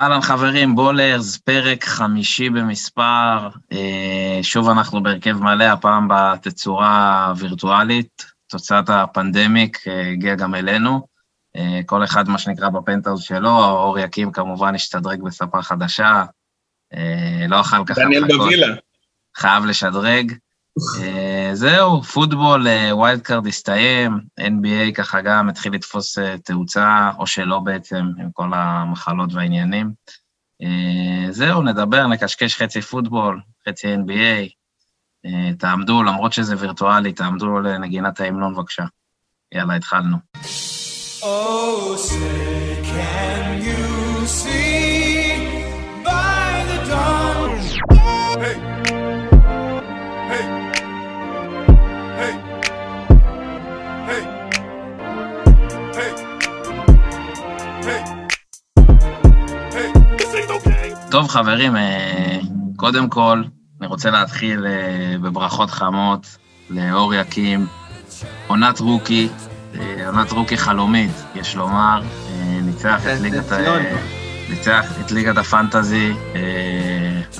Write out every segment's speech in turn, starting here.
אהלן חברים, בולרס, פרק חמישי במספר. אה, שוב אנחנו בהרכב מלא, הפעם בתצורה וירטואלית. תוצאת ה pandemic אה, הגיעה גם אלינו. אה, כל אחד, מה שנקרא, בפנטהאוז שלו. אור יקים כמובן השתדרג בספה חדשה. לא אכל ככה... דניאל בווילה. חייב לשדרג. אה, זהו, פוטבול, wild card הסתיים, NBA ככה גם התחיל לתפוס אה, תאוצה, או שלא בעצם, עם כל המחלות והעניינים. אה, זהו, נדבר, נקשקש חצי פוטבול, חצי NBA. תעמדו, למרות שזה וירטואלי, תעמדו לנגינת ההמנון בבקשה. יאללה, התחלנו. Oh, say can you see by the dawn hey. טוב, חברים, אה, קודם כל, אני רוצה להתחיל אה, בברכות חמות לאור יקים, עונת רוקי, אה, עונת רוקי חלומית, יש לומר, ניצח את ליגת, ניצח את ליגת הפנטזי.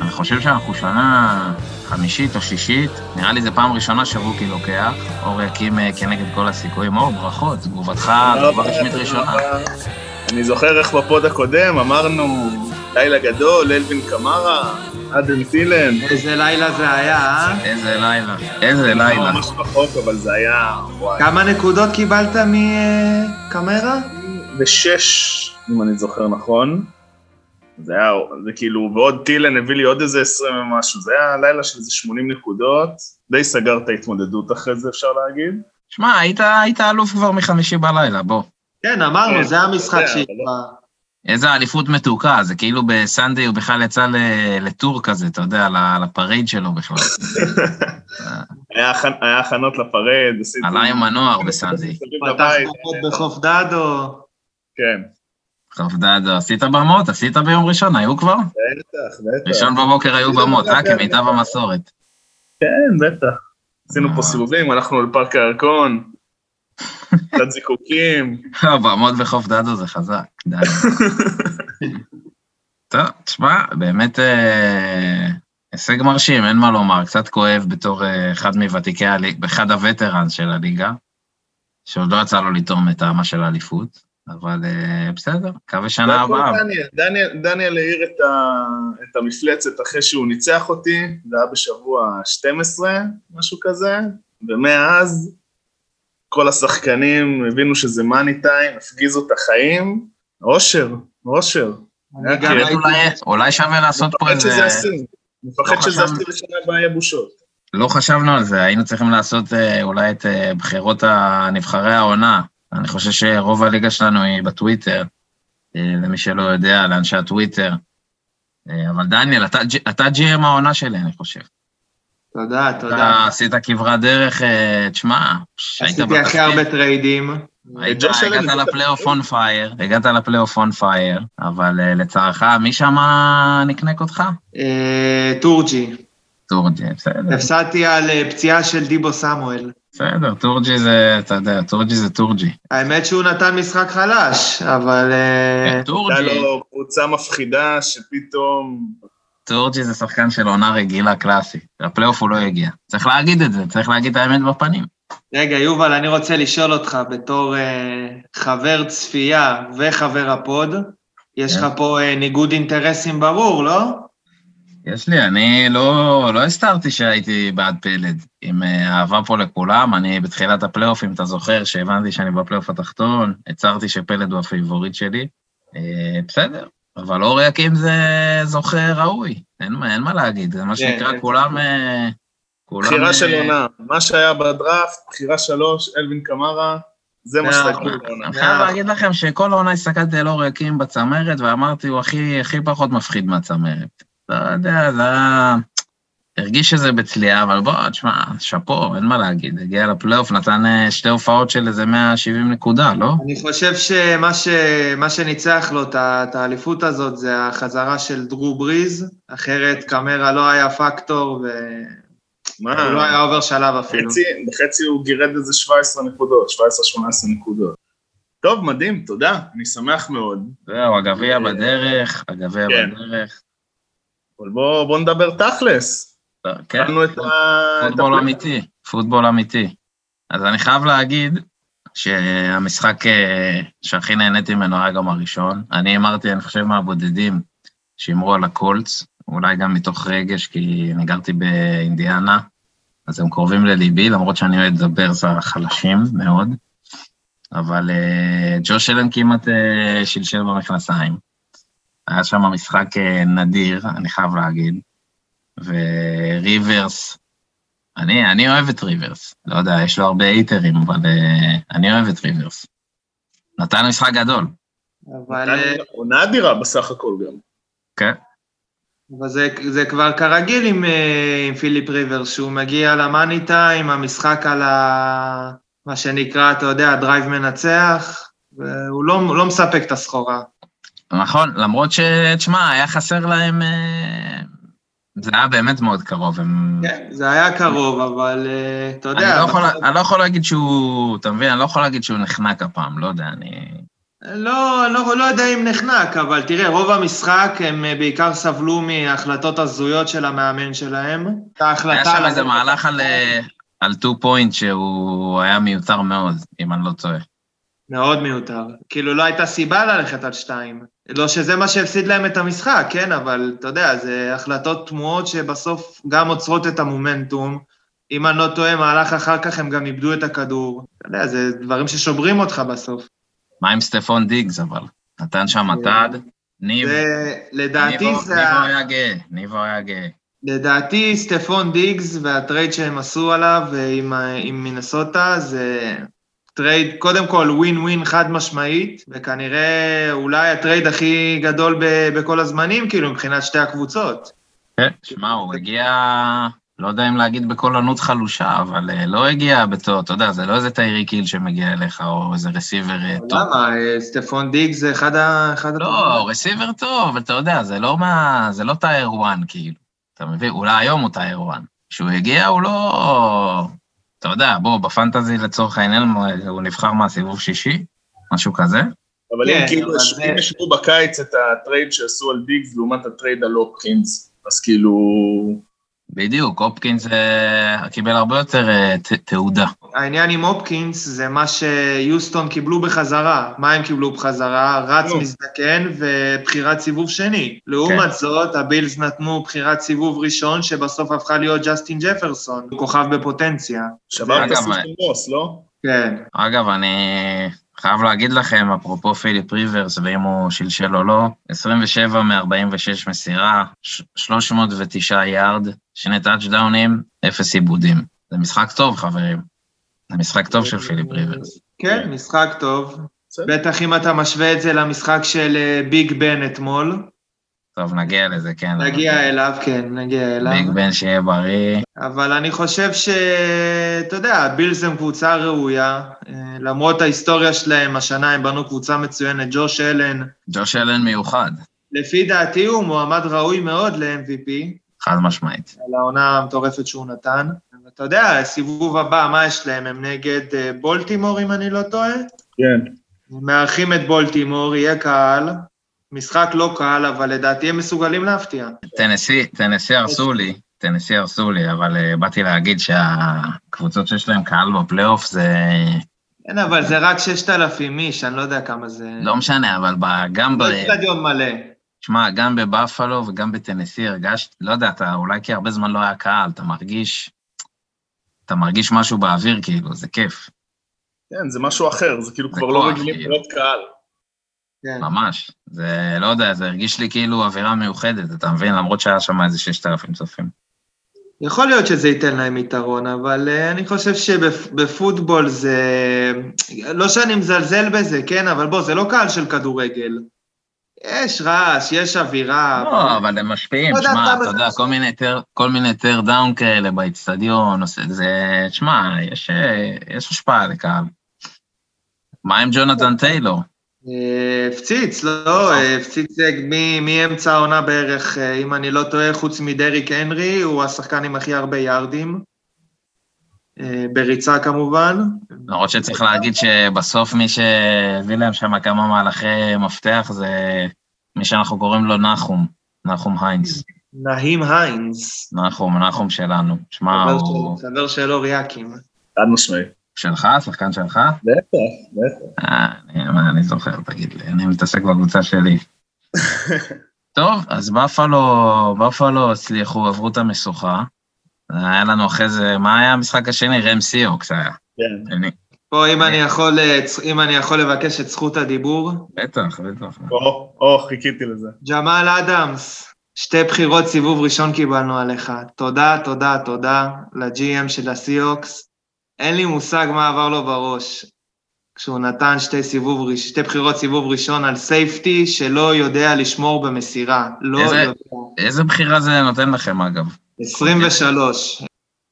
אני חושב שאנחנו שנה חמישית או שישית, נראה לי זו פעם ראשונה שרוקי לוקח, אור יקים כנגד כל הסיכויים. אור, ברכות, תגובתך, תגובה רשמית ראשונה. אני זוכר איך בפוד הקודם אמרנו לילה גדול, אלווין קמרה, אדם טילן. איזה לילה זה היה, אה? איזה לילה, איזה לילה. ממש רחוק, אבל זה היה... כמה נקודות קיבלת מקמרה? ושש, אם אני זוכר נכון. זה היה, זה כאילו, ועוד טילן הביא לי עוד איזה עשרים ומשהו, זה היה לילה של איזה שמונים נקודות, די סגר את ההתמודדות אחרי זה, אפשר להגיד. שמע, היית, היית אלוף כבר מחמישי בלילה, בוא. כן, אמרנו, כן, זה המשחק שהיא... איזה אליפות מתוקה, זה כאילו בסנדי הוא בכלל יצא לטור כזה, אתה יודע, לפרייד שלו בכלל. היה הכנות לפרייד, עשיתי... עלה עם הנוער בסנדי. פתח בחוף דדו. כן. חוף דדו, עשית במות? עשית ביום ראשון, היו כבר? בטח, בטח. ראשון בבוקר היו במות, אה, כמיטב המסורת. כן, בטח. עשינו פה. סיבובים, הלכנו לפארק הירקון. קצת זיקוקים. בעמוד בחוף דדו זה חזק, די. טוב, תשמע, באמת אה, הישג מרשים, אין מה לומר, קצת כואב בתור אה, אחד מוותיקי הליגה, אחד הווטרנס של הליגה, שעוד לא יצא לו לטעום את העמה של האליפות, אבל אה, בסדר, מקווה שנה הבאה. דניאל העיר את המפלצת אחרי שהוא ניצח אותי, זה היה בשבוע 12, משהו כזה, ומאז כל השחקנים הבינו שזה מאני טיים, הפגיזו את החיים, אושר, אושר. אולי שווה לעשות פה איזה... מפחד שזה עשי לשנה הבאה יהיה בושות. לא חשבנו על זה, היינו צריכים לעשות אה, אולי את אה, בחירות הנבחרי העונה. אני חושב שרוב הליגה שלנו היא בטוויטר, אה, למי שלא יודע, לאנשי הטוויטר. אבל דניאל, אתה GM העונה שלי, אני חושב. תודה, תודה. אתה עשית כברת דרך, אה, תשמע, עשיתי הכי הרבה טריידים. הגעת לפלייאוף on fire, הגעת לפלייאוף on fire, אבל אה, לצערך, מי שמה נקנק אותך? אה, טורג'י. טורג'י, בסדר. הפסדתי על פציעה של דיבו סמואל. בסדר, טורג'י זה, אתה יודע, טורג'י זה טורג'י. האמת שהוא נתן משחק חלש, אבל... טורג'י. הייתה לו קבוצה מפחידה שפתאום טורג'י זה שחקן של עונה רגילה קלאסי, לפלייאוף הוא לא יגיע. צריך להגיד את זה, צריך להגיד את האמת בפנים. רגע, יובל, אני רוצה לשאול אותך בתור אה, חבר צפייה וחבר ה pod, יש לך כן. פה אה, ניגוד אינטרסים ברור, לא? יש לי, אני לא, לא הסתרתי שהייתי בעד פלד. עם אה, אהבה פה לכולם, אני בתחילת הפלייאוף, אם אתה זוכר, שהבנתי שאני בפלייאוף התחתון, הצהרתי שפלד הוא ה favorite שלי. אה, בסדר, אבל אור יקים זה זוכה ראוי, אין, אין מה להגיד, זה מה כן, שנקרא, כן, כולם... כן. כולם... בחירה של אה, עונה, מה שהיה בדראפט, בחירה שלוש, אלווין קמרה, זה מה שאתה יכול לעונה. אני חייב להגיד לכם שכל העונה הסתכלתי על אור יקים בצמרת, ואמרתי, הוא הכי, הכי פחות מפחיד מהצמרת. לא יודע, זה היה... הרגיש שזה בצליעה, אבל בוא, תשמע, שאפו, אין מה להגיד. הגיע לפלייאוף, נתן אה, שתי הופעות של איזה 170 נקודה, לא? אני חושב שמה ש... שניצח לו את האליפות הזאת זה החזרה של דרו בריז, אחרת קמרה לא היה פקטור, ו... מה? הוא לא היה עובר שלב אפילו. בחצי, בחצי הוא גירד איזה 17 נקודות, 17-18 נקודות. טוב, מדהים, תודה, אני שמח מאוד. זהו, הגביע בדרך, הגביע כן. בדרך. אבל בואו בוא נדבר תכלס. כן, פוטבול. אמיתי, פוטבול אמיתי. אז אני חייב להגיד שהמשחק אה, שהכי נהניתי ממנו היה גם הראשון. אני אמרתי, אני חושב מהבודדים שהימרו על הקולטס, אולי גם מתוך רגש, כי אני גרתי באינדיאנה, אז הם קרובים לליבי, למרות שאני אוהד את הברס החלשים מאוד. אבל אה, ג'וש אלן כמעט אה, שלשל במכנסיים. היה שם משחק נדיר, אני חייב להגיד. וריברס, אני, אני אוהב את ריברס. לא יודע, יש לו הרבה הייטרים, אבל uh, אני אוהב את ריברס. נתן משחק גדול. אבל, אה, עונה אדירה בסך הכל גם. כן. אבל זה, זה כבר כרגיל עם, אה, עם פיליפ ריברס, שהוא מגיע ל money time, המשחק על ה... מה שנקרא, אתה יודע, drive מנצח, והוא לא, לא מספק את הסחורה. נכון, למרות ש... תשמע, היה חסר להם... זה היה באמת מאוד קרוב. הם... כן, זה היה קרוב, אבל אה, אתה אני, יודע... לא יכול, אני לא יכול להגיד שהוא... אתה מבין? אני לא יכול להגיד שהוא נחנק הפעם, לא יודע, אני... לא, לא, לא יודע אם נחנק, אבל תראה, רוב המשחק הם אה, בעיקר סבלו מהחלטות הזויות של המאמן שלהם. ההחלטה... היה שם איזה מהלך על, אה, על 2 פוינט שהוא היה מיותר מאוד, אם אני לא טועה. מאוד מיותר. כאילו, לא הייתה סיבה ללכת על שתיים. לא שזה מה שהפסיד להם את המשחק, כן, אבל אתה יודע, זה החלטות תמוהות שבסוף גם עוצרות את המומנטום. אם אני לא טועה, מהלך אחר כך הם גם איבדו את הכדור. אתה יודע, זה דברים ששוברים אותך בסוף. מה עם סטפון דיגס, אבל? נתן שם מתד, ניב, לדעתי ניבו זה... ניבו היה גאה, ניבו היה גאה. לדעתי, סטפון דיגס והטרייד שהם עשו עליו אה, עם, עם מינסוטה זה trade, קודם כל ווין ווין חד משמעית, וכנראה אולי ה trade הכי גדול ב, בכל הזמנים, כאילו, מבחינת שתי הקבוצות. כן, שמע, הוא הגיע, לא יודע אם להגיד בקול ענות חלושה, אבל אה, לא הגיע בתור, אתה יודע, זה לא איזה טייריק היל שמגיע אליך, או איזה receiver אה, טוב. למה? אה, סטפון דיגס זה אחד ה... אחד לא, receiver טוב, אבל אתה יודע, זה לא מה... זה לא tier 1, כאילו. אתה מבין? אולי היום הוא tier 1. כשהוא הגיע, הוא לא... אתה יודע, בוא, ב fantasy לצורך העניין, הוא נבחר מהסיבוב שישי, משהו כזה. אבל כן, אם כאילו, זה- אם ישוו בקיץ את ה trade שעשו על דיגס לעומת ה trade על הופקינס, אז כאילו... בדיוק, הופקינס אה, קיבל הרבה יותר אה, תעודה. העניין עם הופקינס זה מה שיוסטון קיבלו בחזרה. מה הם קיבלו בחזרה? רץ נו. מזדקן ובחירת סיבוב שני. לעומת זאת, הבילס נתנו בחירת סיבוב ראשון, שבסוף הפכה להיות ג'סטין ג'פרסון, הוא כוכב בפוטנציה. שבר את אגב, השיא של מוס, לא? כן. אגב, אני חייב להגיד לכם, אפרופו פיליפ ריברס, ואם הוא שלשל או לא, 27 מ-46 מסירה, ש- 309 יארד, שני טאצ'דאונים, אפס איבודים. זה משחק טוב, חברים. זה משחק טוב של פיליפ ריברס. כן, משחק טוב. בטח אם אתה משווה את זה למשחק של אה, ביג בן אתמול. טוב, נגיע לזה, כן. נגיע אליו, כן, נגיע אליו. ביג בן שיהיה בריא. אבל אני חושב ש... אתה יודע, הבילס הם קבוצה ראויה. אה, למרות ההיסטוריה שלהם, השנה הם בנו קבוצה מצוינת. ג'וש אלן, ג'וש אלן מיוחד, לפי דעתי הוא מועמד ראוי מאוד ל-MVP, חד משמעית. על העונה המטורפת שהוא נתן. אתה יודע, הסיבוב הבא, מה יש להם? הם נגד אה, בולטימור, אם אני לא טועה? כן. הם מארחים את בולטימור, יהיה קהל. משחק לא קל, אבל לדעתי הם מסוגלים להפתיע. טנסי, טנסי הרסו לי, טנסי הרסו לי, אבל uh, באתי להגיד שהקבוצות שיש להם קהל בפלייאוף זה... כן, אבל זה רק 6,000 איש, אני לא יודע כמה זה... לא משנה, אבל ב- גם ב... לא אצטדיון מלא. שמע, גם בבאפלו וגם בטנסי הרגשתי, לא יודע, אתה אולי כי הרבה זמן לא היה קהל, אתה מרגיש... אתה מרגיש משהו באוויר, כאילו, זה כיף, כן, זה משהו אחר, זה כאילו זה כבר לא רגילים כאילו. לראות קהל. כן. ממש. זה, לא יודע, זה הרגיש לי כאילו אווירה מיוחדת, אתה מבין? למרות שהיה שם איזה 6,000 צופים. יכול להיות שזה ייתן להם יתרון, אבל uh, אני חושב שבפוטבול זה... לא שאני מזלזל בזה, כן, אבל בוא, זה לא קהל של כדורגל. יש רעש, יש אווירה. לא, אבל הם משפיעים, לא שמע, אתה יודע. כל מיני third- כל מיני third down כאלה באיצטדיון, זה, תשמע, יש, אה, יש השפעה לקהל. מה עם ג'ונתן טיילור? אה, הפציץ, לא, אה, הפציץ מאמצע העונה בערך, אם אני לא טועה, חוץ מדריק הנרי, הוא השחקן עם הכי הרבה יארדים. אה, בריצה כמובן. למרות שצריך להגיד שבסוף מי שהביא להם שם כמה מהלכי מפתח זה מי שאנחנו קוראים לו נחום, נחום היינס. נהים היינס. נחום, נחום שלנו. שמע, הוא... של- חבר של אור יקים. חד משמעי. שלך? שחקן שלך? בטח, בטח. אה, אני זוכר, תגיד לי, אני מתעסק בקבוצה שלי. טוב, אז בפלו, בפלו הצליחו, עברו את המשוכה. היה לנו אחרי זה, מה היה המשחק השני? רם סיוקס היה. כן. שני. פה, אם אני יכול, אה, אם אני יכול לבקש את זכות הדיבור, בטח, בטח. או, או, חיכיתי לזה. ג'מאל אדמס, שתי בחירות סיבוב ראשון קיבלנו עליך. תודה, תודה, תודה ל-GM של הסיהוקס. אין לי מושג מה עבר לו בראש כשהוא נתן שתי, סיבוב, שתי בחירות סיבוב ראשון על safety שלא יודע לשמור במסירה. לא איזה- יודע. איזה בחירה זה נותן לכם, אגב? 23.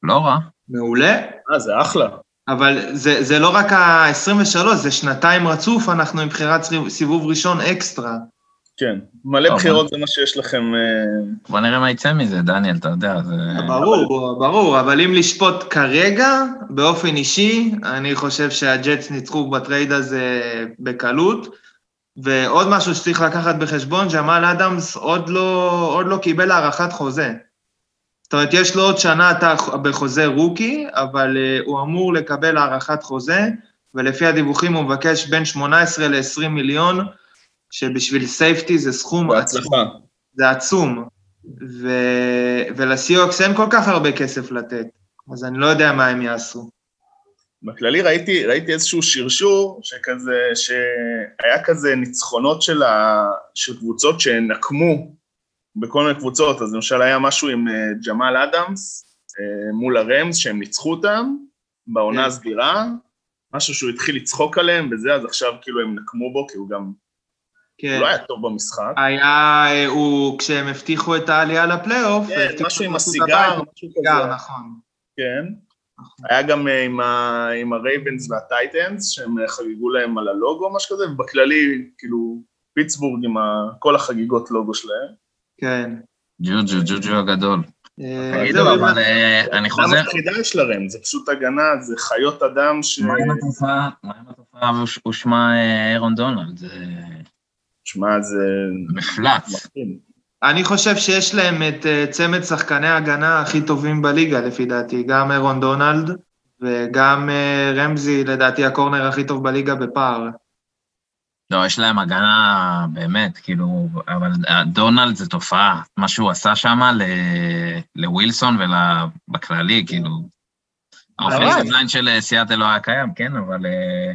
לא רע. מעולה, אה, זה אחלה. אבל זה, זה לא רק ה-23, זה שנתיים רצוף, אנחנו עם בחירת סיבוב ראשון אקסטרה. כן. מלא טוב, בחירות זה מה שיש לכם. אה, בוא נראה מה יצא מזה, דניאל, אתה יודע, זה... ברור, ברור, אבל אם לשפוט כרגע, באופן אישי, אני חושב שהג'טס ניצחו בטרייד הזה בקלות. ועוד משהו שצריך לקחת בחשבון, ג'מאל אדמס עוד לא, עוד לא קיבל הארכת חוזה. זאת אומרת, יש לו עוד שנה אתה בחוזה rookie, אבל uh, הוא אמור לקבל הארכת חוזה, ולפי הדיווחים הוא מבקש בין 18 ל-20 מיליון, שבשביל safety זה סכום עצום. בהצלחה. זה עצום. ו... ולסיוקס אין כל כך הרבה כסף לתת, אז אני לא יודע מה הם יעשו. בכללי ראיתי, ראיתי איזשהו שרשור שכזה, שהיה כזה ניצחונות של, ה, של קבוצות שנקמו בכל מיני קבוצות, אז למשל היה משהו עם אה, ג'מאל אדמס אה, מול הרמס שהם ניצחו אותם בעונה כן. הסדירה, משהו שהוא התחיל לצחוק עליהם וזה, אז עכשיו כאילו הם נקמו בו, כי הוא גם, כן. הוא לא היה טוב במשחק. היה, אה, הוא, כשהם הבטיחו את העלייה לפלייאוף, כן, משהו עם הסיגר, משהו כזה. נכון. כן. היה גם עם, ה, עם הרייבנס והטייטנס, שהם חגגו להם על הלוגו, משהו כזה, ובכללי, כאילו, פיטסבורג עם ה, כל החגיגות לוגו שלהם. כן. ג'וג'ו, ג'וג'ו הגדול. אה, תגידו, אבל אה, אני חוזר... למה מפחידה יש לרם? זה פשוט הגנה, זה חיות אדם ש... מה עם התופעה, מה עם התופעה ושמה אה, אירון דונלד? שמע, זה מפלץ. אני חושב שיש להם את צמד שחקני ההגנה הכי טובים בליגה, לפי דעתי, גם אירון דונלד וגם רמזי, לדעתי, הקורנר הכי טוב בליגה בפער. לא, יש להם הגנה באמת, כאילו, אבל דונלד זה תופעה. מה שהוא עשה שם לווילסון ובכללי, כאילו, האופנסיב ליין של אה, סיאטל לא היה קיים, כן, אבל, אה,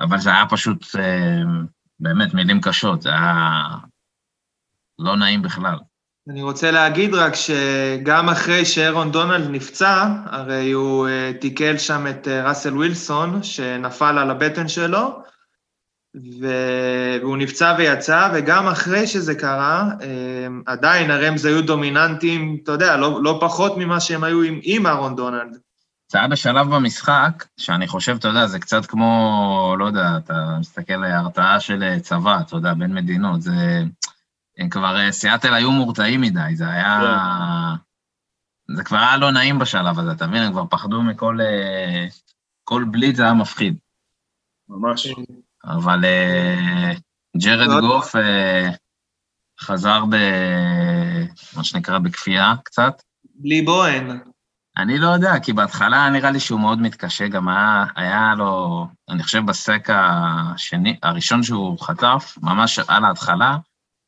אבל זה היה פשוט, אה, באמת, מילים קשות, זה היה לא נעים בכלל. אני רוצה להגיד רק שגם אחרי שאירון דונלד נפצע, הרי הוא אה, תיקל שם את אה, ראסל ווילסון, שנפל על הבטן שלו, והוא נפצע ויצא, וגם אחרי שזה קרה, אה, עדיין הרמז היו דומיננטיים, אתה יודע, לא, לא פחות ממה שהם היו עם, עם אהרון דונלד. זה היה בשלב במשחק, שאני חושב, אתה יודע, זה קצת כמו, לא יודע, אתה מסתכל על הרתעה של אה, צבא, אתה יודע, בין מדינות, זה... הם כבר, אה, סיאטל היו מורתעים מדי, זה היה... זה כבר היה לא נעים בשלב הזה, אתה מבין? הם כבר פחדו מכל... אה, כל בליץ היה מפחיד. ממש. אבל אה, ג'רד מאוד. גוף אה, חזר ב... מה שנקרא בכפייה קצת. בלי בוהן. אני לא יודע, כי בהתחלה נראה לי שהוא מאוד מתקשה, גם היה, היה לו, אני חושב בסק השני, הראשון שהוא חטף, ממש על ההתחלה,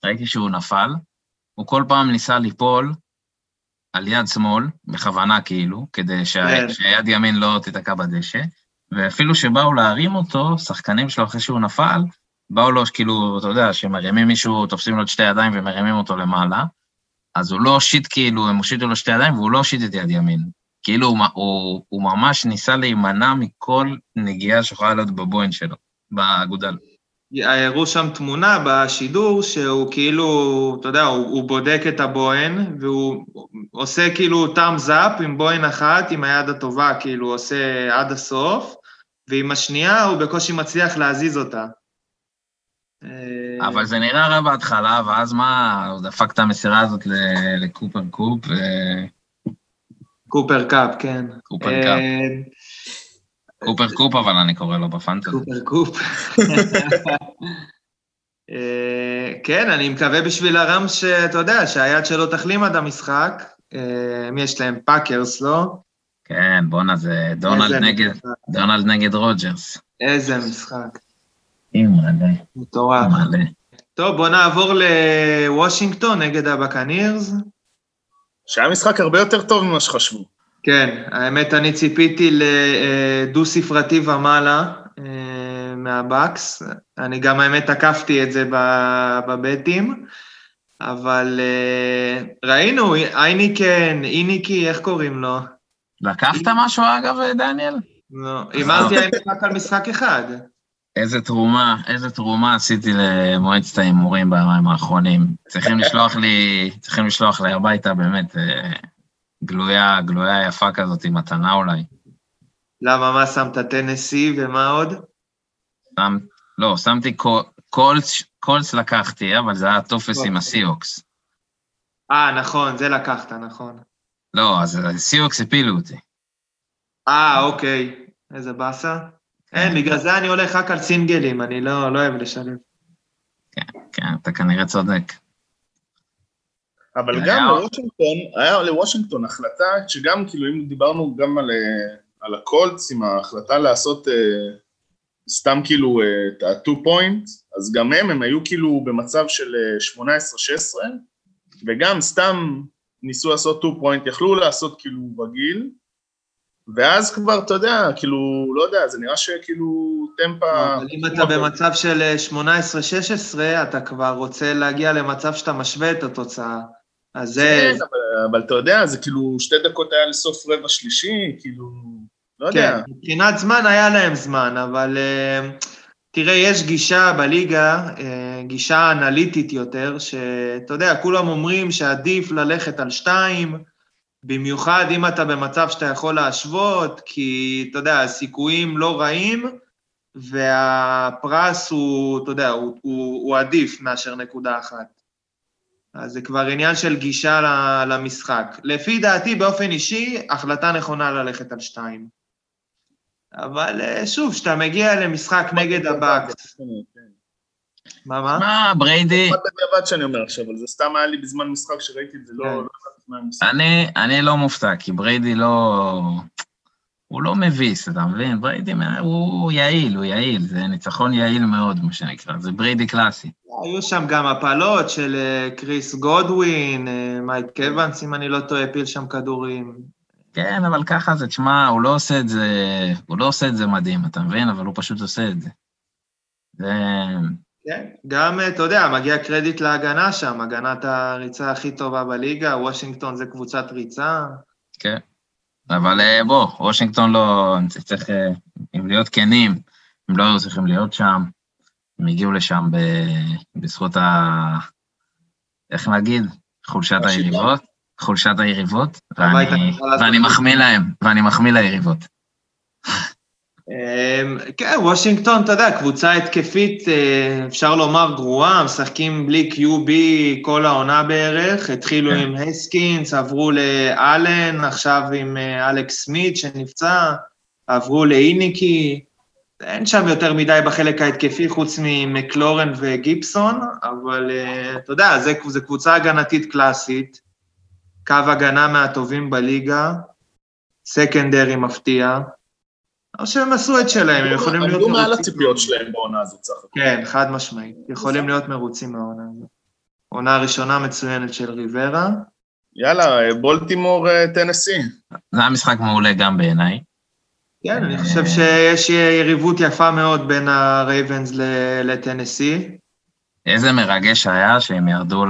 ראיתי שהוא נפל, הוא כל פעם ניסה ליפול על יד שמאל, בכוונה כאילו, כדי שה, כן. שהיד ימין לא תיתקע בדשא, ואפילו שבאו להרים אותו, שחקנים שלו אחרי שהוא נפל, באו לו, כאילו, אתה יודע, שמרימים מישהו, תופסים לו את שתי ידיים ומרימים אותו למעלה, אז הוא לא הושיט כאילו, הם הושיטו לו שתי ידיים והוא לא הושיט את יד ימין. כאילו הוא, הוא, הוא ממש ניסה להימנע מכל נגיעה שיכולה להיות בבוין שלו, באגודל. הראו שם תמונה בשידור שהוא כאילו, אתה יודע, הוא, הוא בודק את הבוהן והוא עושה כאילו thumbs up עם בוהן אחת, עם היד הטובה, כאילו הוא עושה עד הסוף, ועם השנייה הוא בקושי מצליח להזיז אותה. אה, אבל זה נראה רע בהתחלה, ואז מה, הוא דפק את המסירה הזאת לקופר קופ, ו... קופר קאפ, כן. קופר אה, קאפ. קופר קופ, אבל אני קורא לו בפנטזי. קופר קופ. אה, כן, אני מקווה בשביל הראמס, אתה יודע, שהיד שלו תחלים עד המשחק. אה, מי יש להם? פאקרס, לא? כן, בואנה, זה דונלד נגד, משחק. דונלד נגד רוג'רס. איזה משחק. מלא, מטורף. טוב, בוא נעבור לוושינגטון נגד הבאקנירס. שהיה משחק הרבה יותר טוב ממה שחשבו. כן, האמת, אני ציפיתי לדו-ספרתי ומעלה אה, מהבקס. אני גם, האמת, תקפתי את זה בבטים, אבל אה, ראינו, היינקן, היינקי, איך קוראים לו? לקחת משהו, אגב, דניאל? לא, הימרתי האמת רק על משחק אחד. איזה תרומה, איזה תרומה עשיתי למועצת ההימורים בימים האחרונים. צריכים לשלוח לי, צריכים לשלוח לי הביתה באמת אה, גלויה, גלויה יפה כזאת, עם מתנה אולי. למה, מה שמת טנסי ומה עוד? שם, לא, שמתי קול- קולטס, קולטס לקחתי, אבל זה היה טופס עם אוקיי. הסיהוקס. אה, נכון, זה לקחת, נכון. לא, אז הסיוקס הפילו אותי. אה, אוקיי. איזה באסה. אין, בגלל זה אני הולך רק על סינגלים, אני לא לא אוהב לשלב. כן, אתה כנראה צודק. אבל היה- גם לוושינגטון, היה לוושינגטון החלטה שגם, כאילו, אם דיברנו גם על, אה, על הקולטס, עם ההחלטה לעשות אה, סתם כאילו את ה-2 point, אז גם הם, הם היו כאילו במצב של אה, 18-16, וגם סתם ניסו לעשות 2 point, יכלו לעשות כאילו רגיל, ואז כבר, אתה יודע, כאילו, לא יודע, זה נראה שכאילו טמפה... אבל אם אתה במצב של אה, 18-16, אתה כבר רוצה להגיע למצב שאתה משווה את התוצאה. אז. כן, אבל אתה יודע, זה כאילו שתי דקות היה לסוף רבע שלישי, כאילו, לא כן, יודע. מבחינת זמן היה להם זמן, אבל אה, תראה, יש גישה בליגה, אה, גישה אנליטית יותר, שאתה יודע, כולם אומרים שעדיף ללכת על שתיים, במיוחד אם אתה במצב שאתה יכול להשוות, כי אתה יודע, הסיכויים לא רעים, והפרס הוא, אתה יודע, הוא, הוא, הוא עדיף מאשר נקודה אחת. אז זה כבר עניין של גישה ל- למשחק. לפי דעתי, באופן אישי, החלטה נכונה ללכת על שתיים. אבל אה, שוב, כשאתה מגיע למשחק נגד הבאקס, מה, מה? מה, בריידי, במיוחד בדיעבד שאני אומר עכשיו, אבל זה סתם היה לי בזמן משחק שראיתי את זה, לא כן. לא. אני, אני לא מופתע, כי בריידי לא... הוא לא מביס, אתה מבין? בריידי הוא יעיל, הוא יעיל, זה ניצחון יעיל מאוד, מה שנקרא, זה בריידי קלאסי. היו שם גם הפלות של אה, קריס גודווין, אה, מייק אוונס, אם אני לא טועה, הפיל שם כדורים. כן, אבל ככה זה, תשמע, הוא לא עושה את זה, הוא לא עושה את זה מדהים, אתה מבין? אבל הוא פשוט עושה את זה. זה... כן, גם, אה, אתה יודע, מגיע קרדיט להגנה שם, הגנת הריצה הכי טובה בליגה, וושינגטון זה קבוצת ריצה. כן. אבל בוא, וושינגטון לא... צריך, אם להיות כנים, הם לא היו צריכים להיות שם. הם הגיעו לשם ב... בזכות ה... איך נגיד? חולשת. היריבות. חולשת היריבות, ואני, ואני. מחמיא להם, ואני מחמיא ליריבות. אמ, כן, וושינגטון, אתה יודע, קבוצה התקפית, אה, אפשר לומר גרועה, משחקים בלי QB כל העונה בערך, התחילו כן. עם הסקינס, עברו לאלן, עכשיו עם אה, אלכס סמית שנפצע, עברו לאיניקי, אין שם יותר מדי בחלק ההתקפי חוץ ממקלורן וגיבסון, אבל אה, אתה יודע, זו קבוצה הגנתית קלאסית, קו הגנה מהטובים בליגה, סקנדרי מפתיע. או שהם עשו את שלהם, הם יכולים להיות עמדו מעל מרוצים. הציפיות שלהם בעונה הזאת, סך הכול. כן, חד משמעית. יכולים להיות מרוצים מהעונה הזאת. עונה ראשונה מצוינת של ריברה. יאללה, בולטימור אה, טנסי. זה היה משחק מעולה גם בעיניי. כן, אני חושב שיש יריבות יפה מאוד בין הרייבנס ל- לטנסי. איזה מרגש היה שהם ירדו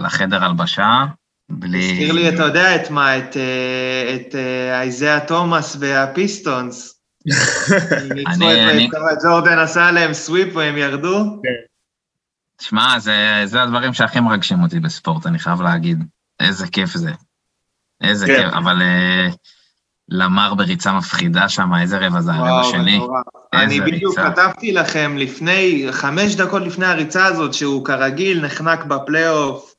לחדר הלבשה, בלי... הזכיר לי, אתה יודע את מה, את, אה, את אה, אייזאה תומאס והפיסטונס. אני- אני- ג'ורדן עשה להם סוויפ והם ירדו. שמע, זה, זה הדברים שהכי מרגשים אותי בספורט, אני חייב להגיד. איזה כיף זה. איזה כן. כיף, אבל אה, למר בריצה מפחידה שם, איזה רבע זה הרבע שני. אני בדיוק. כתבתי לכם לפני, חמש דקות לפני הריצה הזאת, שהוא כרגיל נחנק בפלייאוף,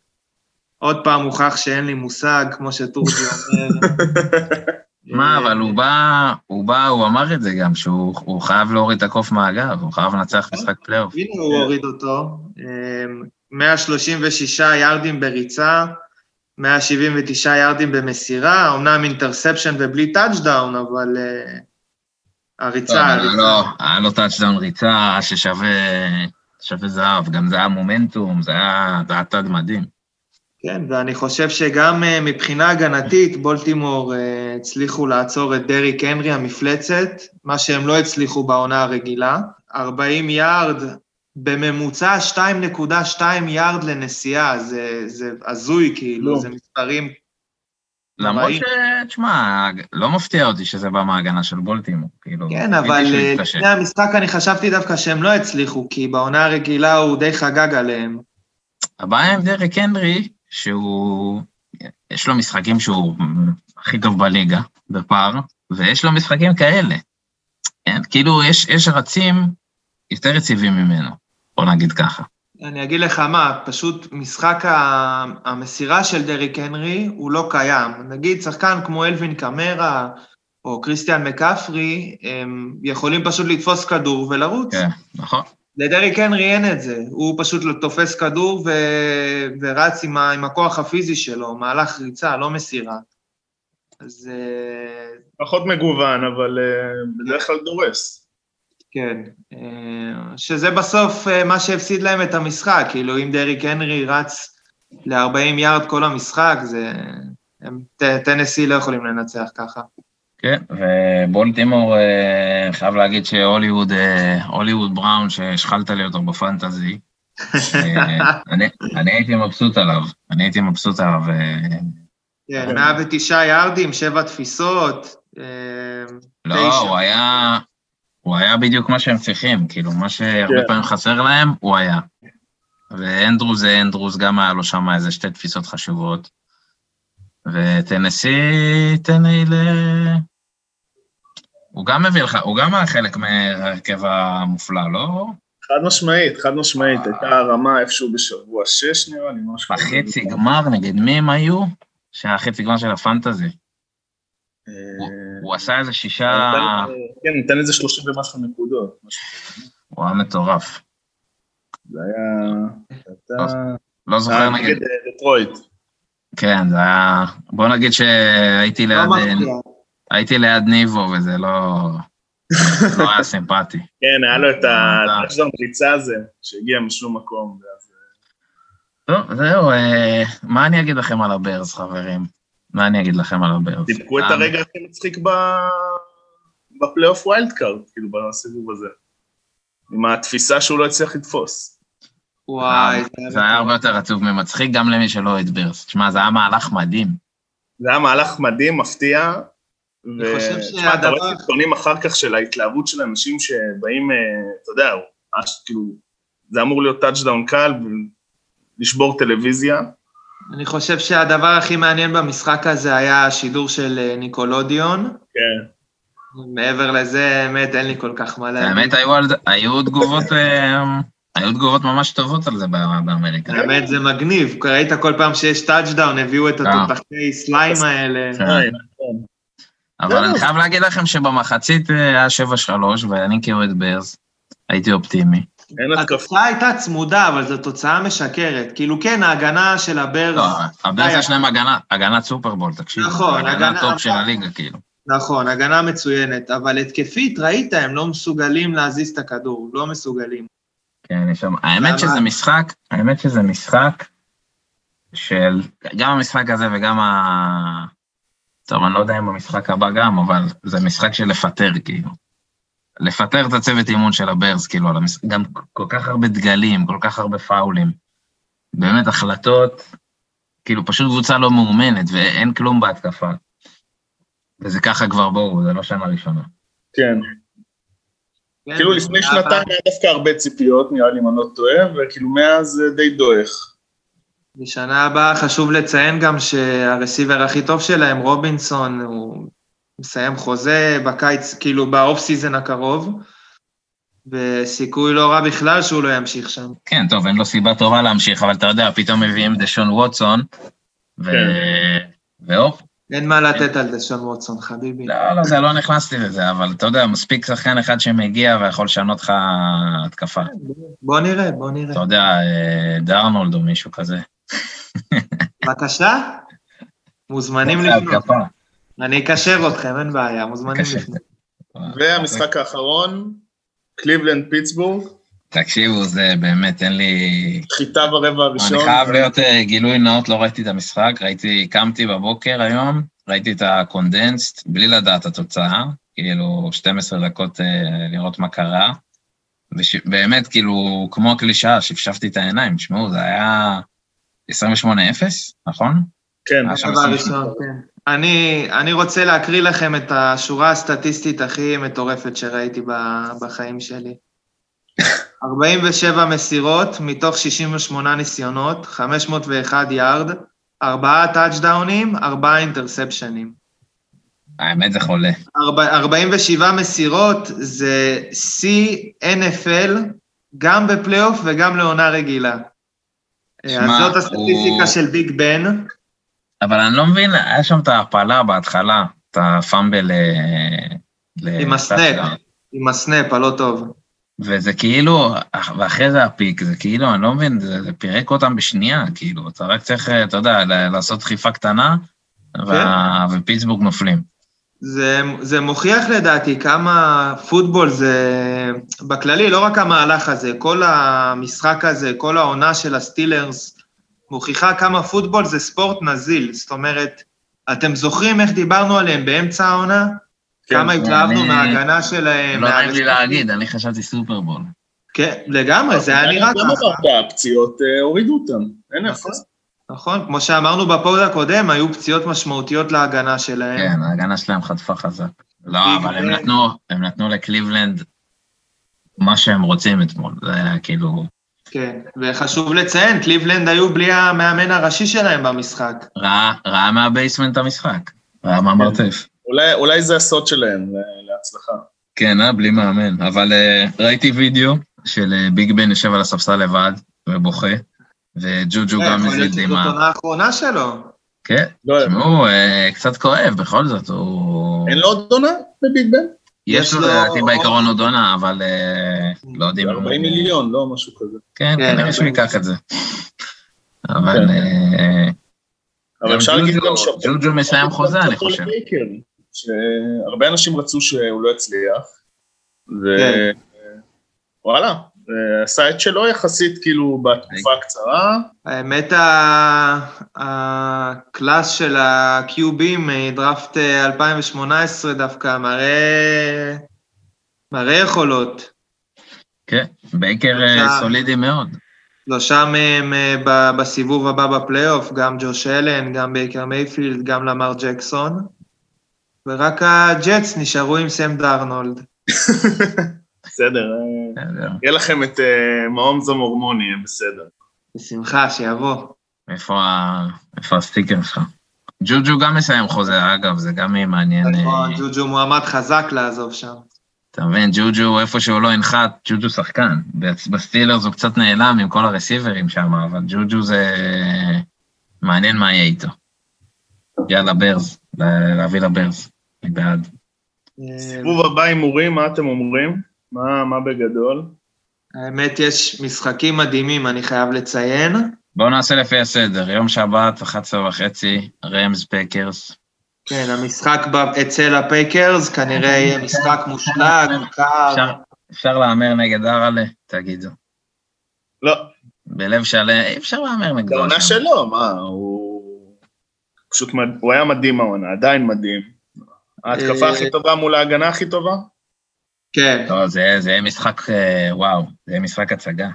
עוד פעם הוכח שאין לי מושג, כמו שטורקי אומר. מה, אבל הוא בא, הוא בא, הוא אמר את זה גם, שהוא הוא חייב להוריד את הקוף מהגב, הוא חייב לנצח משחק פלייאוף. הנה הוא הוריד אותו. אמ, 136 יארדים בריצה, 179 יארדים במסירה, אמנם interception ובלי טאצ'דאון, אבל אה, הריצה... לא, הריצה. לא, היה לו טאצ'דאון ריצה ששווה שווה זהב, גם זה היה מומנטום, זה היה זה היה TD מדהים. כן, ואני חושב שגם אה, מבחינה הגנתית, בולטימור אה, הצליחו לעצור את דריק הנרי המפלצת, מה שהם לא הצליחו בעונה הרגילה. 40 יארד, בממוצע 2.2 יארד לנשיאה, זה, זה הזוי כאילו, לא. זה מספרים... למרות. ש... תשמע, לא מפתיע אותי שזה בא מההגנה של בולטימור, כאילו... כן, אבל אה. לפני המשחק אני חשבתי דווקא שהם לא הצליחו, כי בעונה הרגילה הוא די חגג עליהם. הבעיה עם דרק הנרי, שהוא... יש לו משחקים שהוא הכי טוב בליגה, בפער, ויש לו משחקים כאלה. כן, כאילו, יש, יש רצים יותר יציבים ממנו, בוא נגיד ככה. אני אגיד לך מה, פשוט משחק המסירה של דריק הנרי הוא לא קיים. נגיד שחקן כמו אלווין קמרה או קריסטיאן מקפרי, הם יכולים פשוט לתפוס כדור ולרוץ. כן, נכון. לדריק הנרי אין את זה, הוא פשוט לא תופס כדור ו... ורץ עם, ה... עם הכוח הפיזי שלו, מהלך ריצה, לא מסירה. אז אה, פחות מגוון, אבל אה, בדרך כלל דורס. כן, אה, שזה בסוף אה, מה שהפסיד להם את המשחק, כאילו אם דריק הנרי רץ ל-40 יארד כל המשחק, זה... הם, טנסי לא יכולים לנצח ככה. כן, ובולטימור, אה, חייב להגיד שהוליווד, הוליווד בראון, שהשחלת לי אותו בפנטזי, אני- אני הייתי מבסוט עליו, אני הייתי מבסוט עליו. כן, 109 יארדים, שבע תפיסות. לא. הוא היה, הוא היה בדיוק מה שהם צריכים, כאילו, מה שהרבה כן. פעמים חסר להם, הוא היה. ואנדרוס זה אנדרוס, גם היה לו שם איזה שתי תפיסות חשובות. וטנסי, לי ל... הוא גם מביא לך, הוא גם היה חלק מהרכב המופלא, לא? חד משמעית, חד משמעית, הייתה הרמה איפשהו בשבוע שש נראה לי, משהו כזה. בחצי גמר, נגד מי הם היו? שהיה חצי גמר של הפנטזי. אה, הוא עשה איזה שישה... כן, ניתן איזה 30 ומשהו נקודות. הוא היה מטורף. זה היה... הייתה- לא זוכר אה. נגד אה, דטרויט. כן, זה היה... בוא נגיד שהייתי לא ליד... מפתיע. הייתי ליד ניבו, וזה לא... לא היה סימפטי. כן, היה לו את אה, הטאצ'דאון פריצה הזה, שהגיע משום מקום. טוב, זהו, אה, מה אני אגיד לכם על הברז, חברים? מה אני אגיד לכם על הברז? דיבקו את אה, הרגע הכי מצחיק ב- בפלייאוף wild card, כאילו בסיבוב הזה. עם התפיסה שהוא לא הצליח לתפוס. וואי, זה היה הרבה יותר עצוב ממצחיק, גם למי שלא אוהד בארס. תשמע, זה היה מהלך מדהים. זה היה מהלך מדהים, מפתיע. אני חושב ותשמע, אתה רואה שהדבר- סרטונים אחר כך של ההתלהבות של אנשים שבאים, אה, אתה יודע, כאילו, זה אמור להיות טאצ'דאון קל, ולשבור טלוויזיה. אני חושב שהדבר הכי מעניין במשחק הזה היה השידור של אה, ניקלודיאון. כן. מעבר לזה, האמת, אין לי כל כך מה להגיד. האמת, היו היו תגובות... אה, היו תגובות ממש טובות על זה באמריקה. האמת, זה מגניב. ראית כל פעם שיש touchdown, הביאו את אה. התותחי slime האלה. כן. נכון. אבל זהו. אני חייב להגיד לכם שבמחצית היה 7-3, ואני כאוהד ברז הייתי אופטימי. התוצאה הייתה צמודה, אבל זו תוצאה משקרת. כאילו, כן, ההגנה של הברז, לא, הברז היה. יש להם הגנה, הגנת סופרבול, תקשיב. נכון, הגנה הגנה- טופ של הליגה, כאילו. נכון, הגנה מצוינת, אבל התקפית, ראית, הם לא מסוגלים להזיז את הכדור, לא מסוגלים. כן, יש שם... האמת? שזה משחק, האמת שזה משחק של... גם המשחק הזה וגם ה... טוב, אני לא יודע אם המשחק הבא גם, אבל זה משחק של לפטר, כאילו. לפטר את הצוות אימון של הברז, כאילו, על המש... גם כל כך הרבה דגלים, כל כך הרבה פאולים. באמת, החלטות, כאילו, פשוט קבוצה לא מאומנת, ואין כלום בהתקפה. וזה ככה כבר, בואו, זה לא שנה ראשונה. כן. כן, כאילו לפני שנתיים היה דווקא הרבה ציפיות, נראה לי אם אני לא טועה, וכאילו מאז זה די דועך. בשנה הבאה חשוב לציין גם שה receiver הכי טוב שלהם, רובינסון, הוא מסיים חוזה בקיץ, כאילו ב off season הקרוב, וסיכוי לא רע בכלל שהוא לא ימשיך שם. כן, טוב, אין לו סיבה טובה להמשיך, אבל אתה יודע, פתאום מביאים דשון ווטסון, ו... והופ. אין מה לתת על דשון ווטסון, חביבי. לא, לא, זה לא נכנסתי לזה, אבל אתה יודע, מספיק שחקן אחד שמגיע ויכול לשנות לך התקפה. בוא נראה, בוא נראה. אתה יודע, אה, דרנולד או מישהו כזה. בבקשה? מוזמנים לפנות. אני אקשר אתכם, אין בעיה, מוזמנים. לפנות. והמשחק האחרון, קליבלנד פיטסבורג, תקשיבו, זה באמת, אין לי... חיטה ברבע הראשון. אני חייב להיות אה, גילוי נאות, לא ראיתי את המשחק, ראיתי, קמתי בבוקר היום, ראיתי את ה condensed, בלי לדעת את התוצאה, כאילו 12 דקות אה, לראות מה קרה, ובאמת, כאילו, כמו הקלישאה, שפשפתי את העיניים, תשמעו, זה היה 28-0, נכון? כן, היה שם דבר 28. ראשון, כן. אני, אני רוצה להקריא לכם את השורה הסטטיסטית הכי מטורפת שראיתי ב- בחיים שלי. 47 מסירות מתוך 68 ניסיונות, 501 יארד, ארבעה טאצ'דאונים, ארבעה אינטרספשנים. האמת זה חולה. ארבע- 47 מסירות זה שיא NFL, גם בפלייאוף וגם לעונה רגילה. אז שמע, זאת הסטטיסטיקה הוא- של ביג בן. אבל אני לא מבין, היה שם את ההפלה בהתחלה, את ה fumble... אה, ל- עם ה snap. עם ה snap הלא טוב. וזה כאילו, ואחרי זה ה pick, זה כאילו, אני לא מבין, זה, זה פירק אותם בשנייה, כאילו, אתה רק צריך, אתה יודע, לעשות דחיפה קטנה, וה, ופיטסבורג נופלים. זה, זה מוכיח לדעתי כמה פוטבול זה, בכללי, לא רק המהלך הזה, כל המשחק הזה, כל העונה של הסטילרס, מוכיחה כמה פוטבול זה ספורט נזיל. זאת אומרת, אתם זוכרים איך דיברנו עליהם באמצע העונה? כן, כמה התלהבנו מההגנה שלהם. לא נעים לי. להגיד, אני חשבתי סופרבול. כן, לגמרי, זה היה נראה גם ככה. אמרת, הפציעות אה, הורידו אותם, אין נכון. אפס. נכון, כמו שאמרנו בפוד הקודם, היו פציעות משמעותיות להגנה שלהם. כן, ההגנה שלהם חטפה חזק. לא, אבל הם נתנו, הם נתנו לקליבלנד מה שהם רוצים אתמול, זה היה כאילו, כן, וחשוב לציין, קליבלנד היו בלי המאמן הראשי שלהם במשחק. ראה, ראה מה basement המשחק, ראה מהמרתף. אולי- אולי זה הסוד שלהם ל- להצלחה. כן, אה, בלי מאמן. אבל אה, ראיתי וידאו של אה, ביג בן יושב על הספסל לבד ובוכה, וג'וג'ו כן, גם שזאת דמעה. העונה האחרונה שלו. כן, לא, תשמעו, אה, קצת כואב, בכל זאת, הוא... אין לו עוד עונה בביג בן? יש לו, לדעתי, בעיקרון עוד עונה, אבל אה, לא יודעים. 40 מיליון, לא משהו כזה. כן, כן, כנראה שהוא 40. ייקח את זה. אבל כן. אה, אבל אפשר להגיד גם שאפו- ג'וג'ו מסיים חוזה, אני חושב. שהרבה אנשים רצו שהוא לא יצליח, כן. ווואלה, אה, עשה את שלו יחסית כאילו בתקופה הקצרה. האמת, ה- הקלאס של ה-QB מדראפט אה, 2018 דווקא מראה, מראה יכולות. כן, בייקר אה, סולידי מאוד. שלושה מהם אה, ב- בסיבוב הבא בפלייאוף, גם ג'וש אלן, גם בייקר מייפילד, גם למר ג'קסון. ורק הג'טס נשארו עם סם אה, בסדר. יהיה לכם את אה, מהומס המורמוני, יהיה בסדר. בשמחה, שיבוא. איפה הסטיקר שלך? ג'וג'ו גם מסיים חוזה, אגב, זה גם יהיה מעניין. אה, נכון, ג'וג'ו מועמד חזק לעזוב שם. אתה מבין, ג'וג'ו, איפה שהוא לא ינחת, ג'וג'ו שחקן. בס- בסטילרס הוא קצת נעלם עם כל הרסיברים שם, אבל ג'וג'ו זה... מעניין מה יהיה איתו. יאללה, ברז, לה- להביא לברז. אני בעד. אה, סיבוב הבא הימורים, מה אתם אומרים? מה מה בגדול? האמת, יש משחקים מדהימים, אני חייב לציין. בואו נעשה לפי הסדר, יום שבת, 11 וחצי, רמס פקרס. כן, המשחק ב- אצל הפקרס כנראה יהיה משחק מושלג, קר. אפשר- אפשר להמר נגד אראלה? תגידו. לא, בלב שלם, אי אפשר להמר זה נגדו. העונה שם. שלו, מה, הוא... פשוט, מד- הוא היה מדהים העונה, עדיין מדהים. ההתקפה אה, הכי טובה מול ההגנה הכי טובה? כן, לא, זה זה יהיה משחק, אה, וואו, זה יהיה משחק הצגה.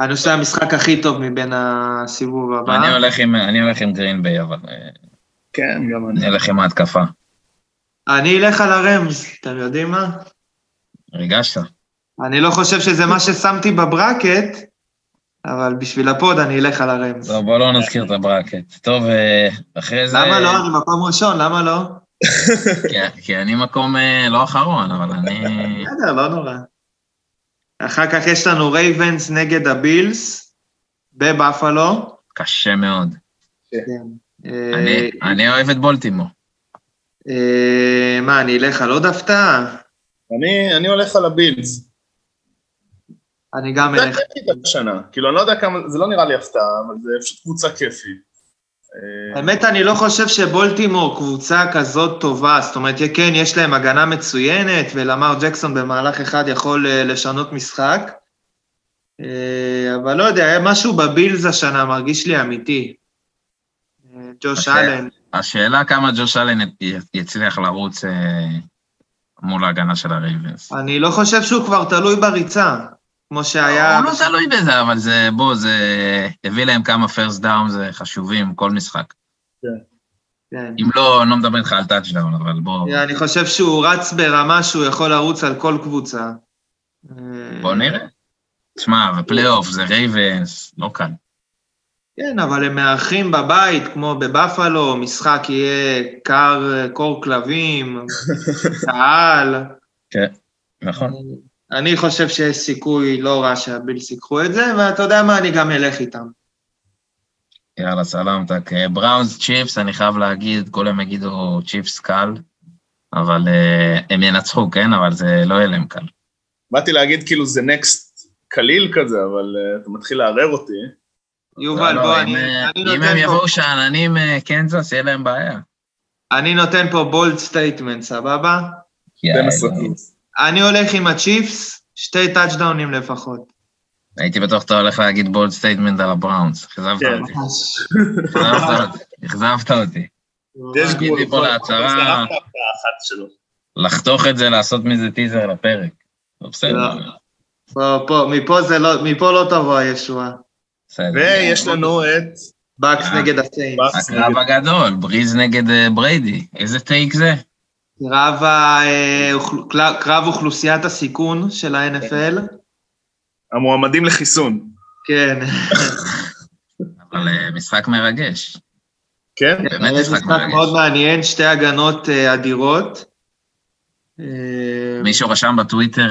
אני חושב המשחק הכי טוב מבין הסיבוב הבא. אני הולך עם- אני הולך עם גרינביי, אבל אה, כן, גם אני. אני הולך עם ההתקפה. אני אלך על הרמס, אתם יודעים מה? ריגשת? אני לא חושב שזה מה ששמתי ב bracket, אבל בשביל ה pod אני אלך על הרמס. לא, בוא לא נזכיר את ה bracket. טוב, אה, אחרי זה... למה לא? אני מקום ראשון, למה לא? כי- אני מקום אה, לא אחרון, אבל אני... בסדר, לא נורא. אחר כך יש לנו רייבנס נגד הבילס בבפלו. קשה מאוד. כן. אני- אה, אני אוהב את בולטימור. אה, מה, אני אלך על עוד הפתעה? אני, אני הולך על הבילס. אני גם זה אלך. כיפי השנה. כאילו, אני לא יודע כמה, זה לא נראה לי הפתעה, אבל זה פשוט קבוצה כיפית. האמת, אני לא חושב שבולטימור קבוצה כזאת טובה, זאת אומרת, כן, יש להם הגנה מצוינת, ולמר ג'קסון במהלך אחד יכול אה, לשנות משחק, אה, אבל לא יודע, משהו בבילס השנה מרגיש לי אמיתי. ג'וש אוקיי. אלן, השאלה כמה ג'וש אלן יצליח לרוץ אה, מול ההגנה של הרייבנס. אני לא חושב שהוא כבר תלוי בריצה, כמו שהיה... הוא לא תלוי בזה, אבל זה, בוא, זה הביא להם כמה first downs חשובים, כל משחק. כן. אם לא, אני לא מדבר איתך על touchdown, אבל בוא, אני חושב שהוא רץ ברמה שהוא יכול לרוץ על כל קבוצה. אה, בוא נראה. תשמע, בפלייאוף זה רייבנס, לא קל. כן, אבל הם מארחים בבית, כמו בבפלו, משחק יהיה קר, קור כלבים, קהל. כן, נכון. אני חושב שיש סיכוי לא רע שהבילס ייקחו את זה, ואתה יודע מה, אני גם אלך איתם. יאללה, סלאמתק. אה, בראונס צ'יפס, אני חייב להגיד, כולם יגידו צ'יפס קל, אבל אה, הם ינצחו, כן? אבל זה לא יהיה להם קל. באתי להגיד כאילו זה נקסט קליל כזה, אבל אה, אתה מתחיל לערער אותי. יובל, לא, בוא, לא, אני אם, אה, אני אם הם פה- יבואו שאננים אה, קנזס, יהיה להם בעיה. אני נותן פה bold statement, סבבה? 12 יאללה. פלוס. אני הולך עם הצ'יפס, שתי טאצ'דאונים לפחות. הייתי בטוח שאתה הולך להגיד bold statement על הבראונס. אכזבת כן. אותי. אכזבת אותי. אכזבת אותי. יש תגיד גבול. לי פה להצהרה. לחתוך את זה, לעשות מזה טיזר לפרק. לא בסדר. לא. מפה לא, מפה לא תבוא הישועה. ויש לנו את... בקס אה. נגד הסיינטס. הקרב נגד- הגדול, בריז נגד אה, בריידי. איזה take זה? קרב, ה- אה, קרב אוכלוסיית הסיכון של ה-NFL. המועמדים לחיסון. כן. אבל אה, משחק מרגש. כן? באמת באמת משחק משחק מרגש. מאוד מעניין, שתי הגנות אה, אדירות. מישהו רשם בטוויטר,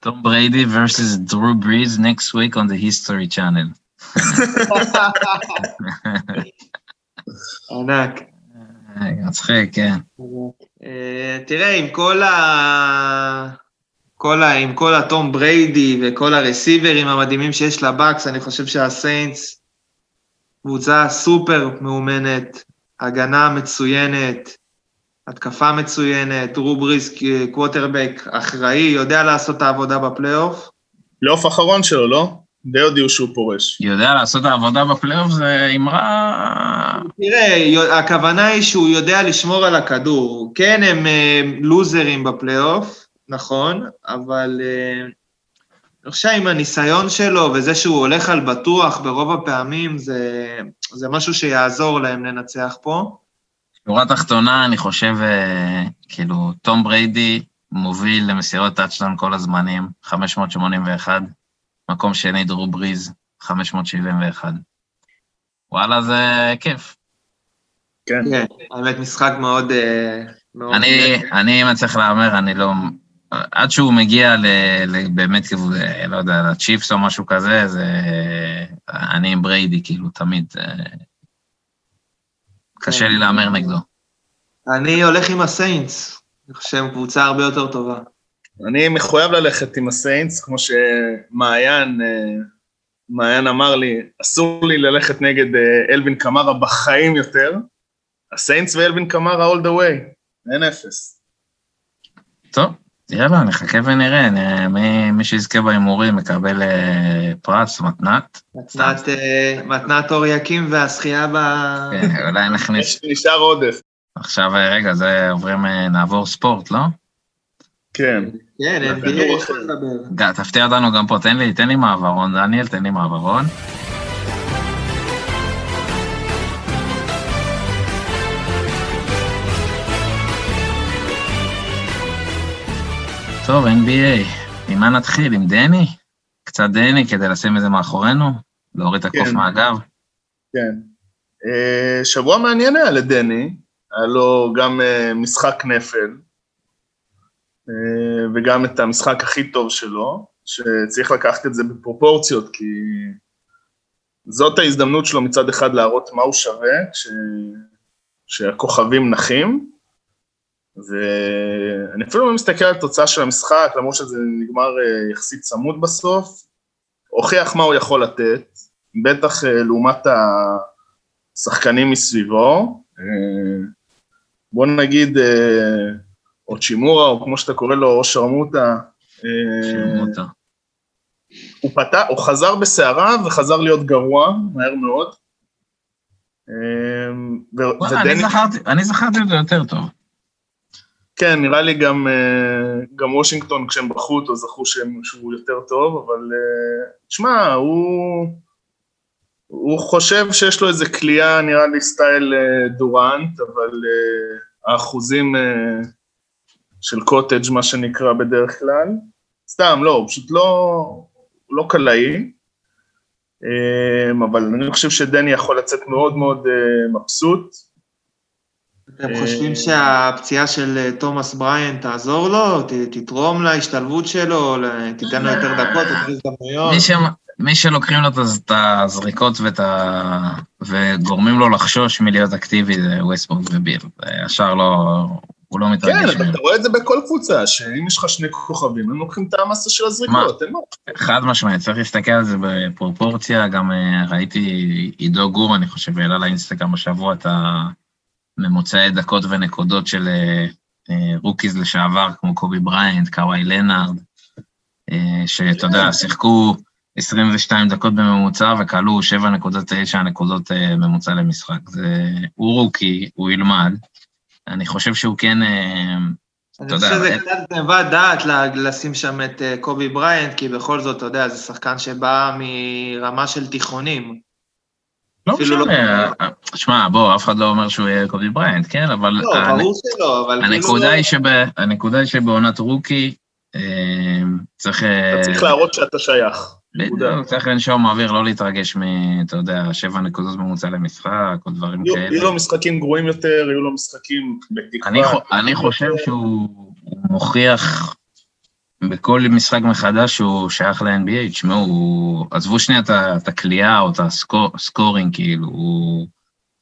תום בריידי versus Drew Brees next week on the History Channel. ענק. אה, מצחיק, כן. אה, תראה, עם כל ה... כל ה... עם כל התום בריידי וכל הרסיברים המדהימים שיש לבקס, אני חושב שהסיינטס קבוצה סופר מאומנת, הגנה מצוינת, התקפה מצוינת, רובריס קווטרבק אחראי, יודע לעשות את העבודה בפלייאוף. פלייאוף האחרון שלו, לא? די הודיעו שהוא פורש. יודע לעשות את העבודה בפלייאוף זה אמרה... תראה, הכוונה היא שהוא יודע לשמור על הכדור. כן, הם אה, לוזרים בפלייאוף, נכון, אבל אה, אני חושב עם הניסיון שלו וזה שהוא הולך על בטוח ברוב הפעמים, זה, זה משהו שיעזור להם לנצח פה. שורה תחתונה, אני חושב, אה, כאילו, תום בריידי מוביל למסירות טאצ'דאון כל הזמנים, 581, מקום שני דרו בריז, 571. וואלה, זה כיף. כן. כן, האמת, משחק מאוד... אה, אני, אני, אם אני צריך להמר, אני לא... עד שהוא מגיע ל, ל, באמת, כאילו, לא יודע, לצ'יפס או משהו כזה, זה... אני עם בריידי, כאילו, תמיד. אה, קשה לי להמר נגדו. אני הולך עם הסיינטס, אני חושב שהם קבוצה הרבה יותר טובה. אני מחויב ללכת עם הסיינטס, כמו שמעיין, אה, מעיין אמר לי, אסור לי ללכת נגד אה, אלווין קמרה בחיים יותר. הסיינטס ואלווין קמרה all the way, אין אפס. טוב, יאללה, נחכה ונראה. נראה מי, מי שיזכה בהימורים מקבל אה, פרס, מתנת. מתנת, אה, מתנת אור יקים והזכייה ב... כן, אולי נכניס. נשאר עודף. עכשיו, אה, רגע, זה עוברים, נעבור ספורט, לא? כן. כן, NBA מה לדבר. תפתיע אותנו גם פה, תן לי, תן לי מעברון, דניאל, תן לי מעברון. טוב, NBA, עם מה נתחיל? עם דני? קצת דני כדי לשים את זה מאחורינו? להוריד את הקוף כן. מהגב? כן. אה, שבוע מעניין היה לדני, היה לו גם אה, משחק נפל. אה, וגם את המשחק הכי טוב שלו, שצריך לקחת את זה בפרופורציות, כי זאת ההזדמנות שלו מצד אחד להראות מה הוא שווה, כש... כשהכוכבים נחים, ואני אפילו לא מסתכל על תוצאה של המשחק, למרות שזה נגמר אה, יחסית צמוד בסוף, הוכיח מה הוא יכול לתת, בטח אה, לעומת השחקנים מסביבו. בוא נגיד, או צ'ימורה, או כמו שאתה קורא לו, או שרמוטה. שרמוטה. הוא פתח, הוא חזר בסערה וחזר להיות גרוע, מהר מאוד. אני זכרתי את זה יותר טוב. כן, נראה לי גם, אה, גם וושינגטון, כשהם בחרו אותו, זכו שהם, שהוא יותר טוב, אבל אה, תשמע, הוא, הוא חושב שיש לו איזה כליאה, נראה לי סטייל אה, דורנט, אבל האחוזים של קוטג', מה שנקרא בדרך כלל, סתם, לא, הוא פשוט לא, הוא לא קלעי, אבל אני חושב שדני יכול לצאת מאוד מאוד מבסוט. אתם חושבים שהפציעה של אה, תומאס בריין תעזור לו? תתרום להשתלבות שלו? תיתן לו יותר דקות, יותר הזדמנויות? מי שלוקחים לו את הזריקות ואת ה... וגורמים לו לחשוש מלהיות אקטיבי זה ווסטבורג וביל. השאר לא... הוא לא מתרגש. כן, אתה רואה את זה בכל קבוצה, שאם יש לך שני כוכבים, הם לוקחים את המסה של הזריקות, אין מה. חד משמעית, צריך להסתכל על זה בפרופורציה, גם אה, ראיתי עידו גור, אני חושב, העלה לאינסטגרם השבוע את ה... ממוצעי דקות ונקודות של rookies אה, אה, לשעבר, כמו קובי בראיינט, קוואי לנארד, שאתה יודע, שיחקו 22 דקות בממוצע וקלעו 7.9 נקודות ממוצע למשחק. זה, הוא rookie, הוא ילמד. אני חושב שהוא כן, יודע... אני חושב שזה קצת גנבת דעת לשים שם את קובי בראיינט, כי בכל זאת, אתה יודע, זה שחקן שבא מרמה של תיכונים. לא משנה, שמע, בוא, אף אחד לא אומר שהוא יהיה קובי בראיינט, כן? אבל... לא, ברור שלא, אבל הנקודה כאילו... הנקודה היא שבעונת rookie אה, צריך... אה, אתה צריך להראות שאתה שייך. בדיוק, צריך לנשום אוויר, לא להתרגש מ... אתה יודע, שבע נקודות ממוצע למשחק, או דברים כאלה. יהיו לו משחקים גרועים יותר, יהיו לו משחקים בתקווה. אני חושב שהוא מוכיח בכל משחק מחדש שהוא שייך ל-NBA, תשמעו, עזבו שנייה את הכלייה או את הסקורינג, כאילו, הוא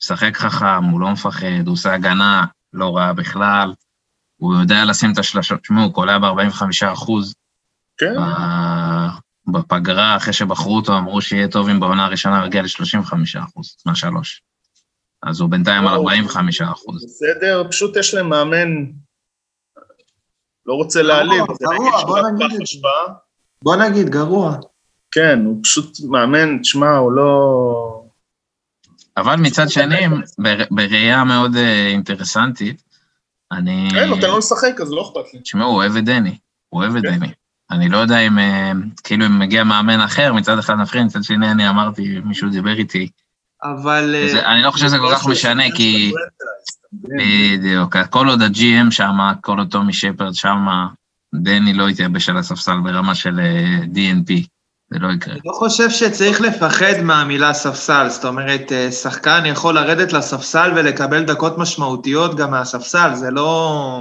משחק חכם, הוא לא מפחד, הוא עושה הגנה לא רעה בכלל, הוא יודע לשים את השלשות, תשמעו, הוא קולע ב-45 אחוז. כן. בפגרה, אחרי שבחרו אותו, אמרו שיהיה טוב אם בעונה הראשונה הוא יגיע ל-35 אחוז, מהשלוש. אז הוא בינתיים על 45 אחוז. בסדר, פשוט יש להם מאמן לא רוצה להעליב, גרוע, בוא נגיד את זה. בוא נגיד, גרוע. כן, הוא פשוט מאמן, תשמע, הוא לא... אבל מצד שני, בראייה מאוד אה, אינטרסנטית, אני... כן, נותן לו לשחק, אז לא אכפת לי. תשמעו, הוא אוהב את דני, הוא אוהב את כן. דני. אני לא יודע אם, אה, כאילו, אם מגיע מאמן אחר, מצד אחד נבחין, מצד שני אני אמרתי, מישהו דיבר איתי. אבל... אני לא חושב שזה כל כך משנה, כי... בדיוק, כל עוד הג'י.אם שם, כל עוד טומי שפרד שם, דני לא יתייבש על הספסל ברמה של אה, DNP, זה לא יקרה. אני לא חושב שצריך לפחד מהמילה ספסל, זאת אומרת, אה, שחקן יכול לרדת לספסל ולקבל דקות משמעותיות גם מהספסל, זה לא,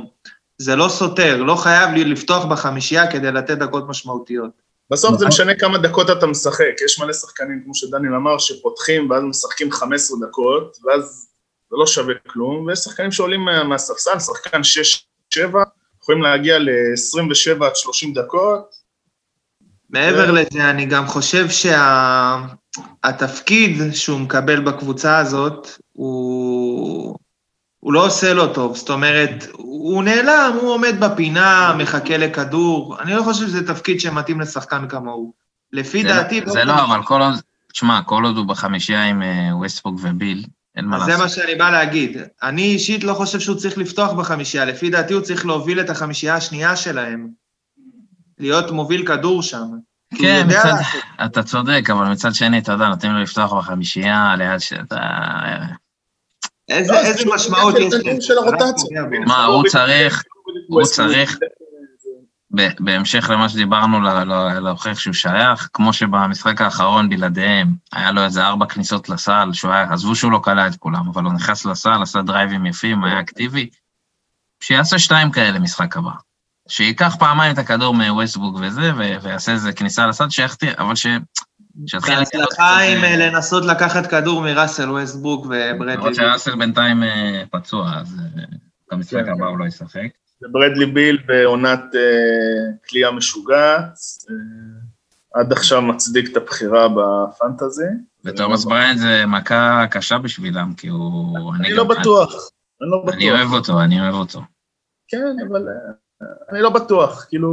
זה לא סותר, לא חייב לי לפתוח בחמישייה כדי לתת דקות משמעותיות. בסוף זה משנה כמה דקות אתה משחק, יש מלא שחקנים, כמו שדניאל אמר, שפותחים ואז משחקים 15 דקות, ואז זה לא שווה כלום, ויש שחקנים שעולים מהספסל, שחקן 6-7, יכולים להגיע ל-27 עד 30 דקות. מעבר. לזה, אני גם חושב שהתפקיד שה... שהוא מקבל בקבוצה הזאת, הוא... הוא לא עושה לו טוב, זאת אומרת, הוא נעלם, הוא עומד בפינה, מחכה לכדור, אני לא חושב שזה תפקיד שמתאים לשחקן כמוהו. לפי זה לא- דעתי... זה לא, אבל כל עוד, תשמע, כל עוד הוא בחמישייה עם ווסטבוק אה, וביל, אין מה לעשות. זה מה שאני בא להגיד. אני אישית לא חושב שהוא צריך לפתוח בחמישייה, לפי דעתי הוא צריך להוביל את החמישייה השנייה שלהם. להיות מוביל כדור שם. כן, מצד, אתה צודק, אבל מצד שני, אתה יודע, נותנים לו לפתוח בחמישייה, ליד שאתה... איזה, לא, איזה משמעות יש לזה? מה, הוא צריך, הוא צריך, בהמשך למה שדיברנו, להוכיח שהוא שייך, כמו שבמשחק האחרון בלעדיהם, היה לו איזה ארבע כניסות לסל, שהוא היה, עזבו שהוא לא קלע את כולם, אבל הוא נכנס לסל, עשה דרייבים יפים, היה אקטיבי, שיעשה שתיים כאלה משחק הבא. שייקח פעמיים את הכדור מווסטבוק וזה, ו- ויעשה איזה כניסה לסד, שיחטיא, אבל ש... שיתחיל... בהצלחה עם אה, לנסות לקחת כדור מראסל ווסטבוק וברדלי. למרות שראסל בינתיים אה, פצוע, אז אה, במשחק כן. הבא הוא לא ישחק. זה ברדלי ביל בעונת אה, כליאה משוגעת. עד עכשיו מצדיק את הבחירה בפנטזי. ותומאס בריין זה מכה קשה בשבילם, כי הוא... אני גם- לא בטוח, אני לא אני בטוח. אוהב אותו, אני אוהב אותו. כן, אבל אני לא בטוח, כאילו...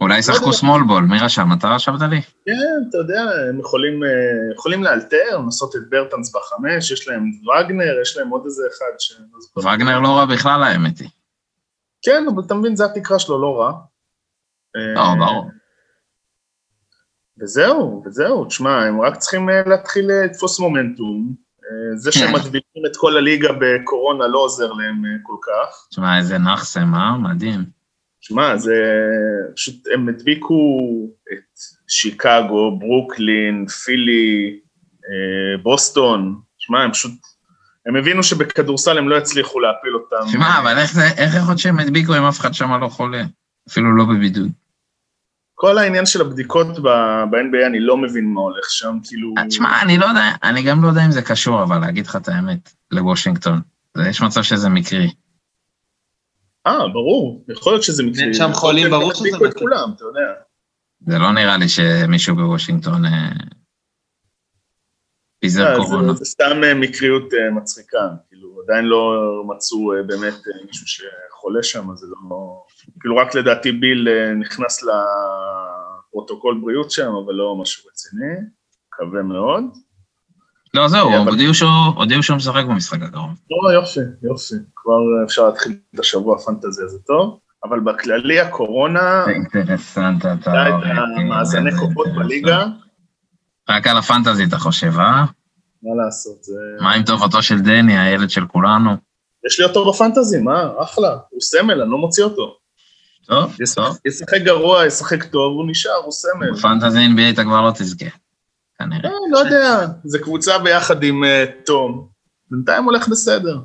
אולי ישחקו יודע. small ball, מי רשם? אתה רשמת לי? כן, אתה יודע, הם יכולים, אה, יכולים לאלתר, לנסות את ברטנס בחמש, יש להם וגנר, יש להם עוד איזה אחד ש... לא. וגנר לא רע בכלל, האמת היא. כן, אבל אתה מבין, זה התקרה שלו, לא רע. לא, אה, ברור. וזהו, וזהו, תשמע, הם רק צריכים אה, להתחיל לתפוס מומנטום. אה, זה שהם כן. מדביקים את כל הליגה בקורונה לא עוזר להם אה, כל כך. תשמע, איזה נחסם, אה? מדהים. תשמע, זה פשוט, הם הדביקו את שיקגו, ברוקלין, פילי, אה, בוסטון. תשמע, הם פשוט, הם הבינו שבכדורסל הם לא יצליחו להפיל אותם. תשמע, אבל איך יכול להיות שהם הדביקו אם אף אחד שם לא חולה? אפילו לא בבידוד. כל העניין של הבדיקות ב-NBA, אני לא מבין מה הולך שם, כאילו... אה, תשמע, אני לא יודע, אני גם לא יודע אם זה קשור, אבל להגיד לך את האמת, לוושינגטון. יש מצב שזה מקרי. אה, ברור, יכול להיות שזה מקרי. אין שם חולים, ברור שזה מקרי. כולם, אתה יודע. זה לא נראה לי שמישהו בוושינגטון אה, פיזר קורונה. זה, זה סתם אה, מקריות אה, מצחיקה, כאילו, עדיין לא מצאו אה, באמת מישהו שחולה שם, אז זה לא... כאילו, רק לדעתי ביל נכנס לפרוטוקול בריאות שם, אבל לא משהו רציני, מקווה מאוד. לא, זהו, הודיעו שהוא- שהוא משחק במשחק הקרוב. לא, יופי, יופי, כבר אפשר להתחיל את השבוע הפנטזי הזה טוב, אבל בכללי הקורונה, אינטרסנט אתה. המאזני איזה כוחות. בליגה, רק על הפנטזי אתה חושב, אה? מה לעשות, זה... מה עם טובתו של דני, הילד של כולנו? יש לי אותו בפנטזי, מה, אחלה, הוא סמל, אני לא מוציא אותו. טוב, ישחק- טוב. ישחק גרוע, ישחק טוב, הוא נשאר, הוא סמל. בפנטזי NBA אתה כבר לא תזכה. כנראה. לא, לא יודע, זה קבוצה ביחד עם אה, תום. בינתיים הולך בסדר.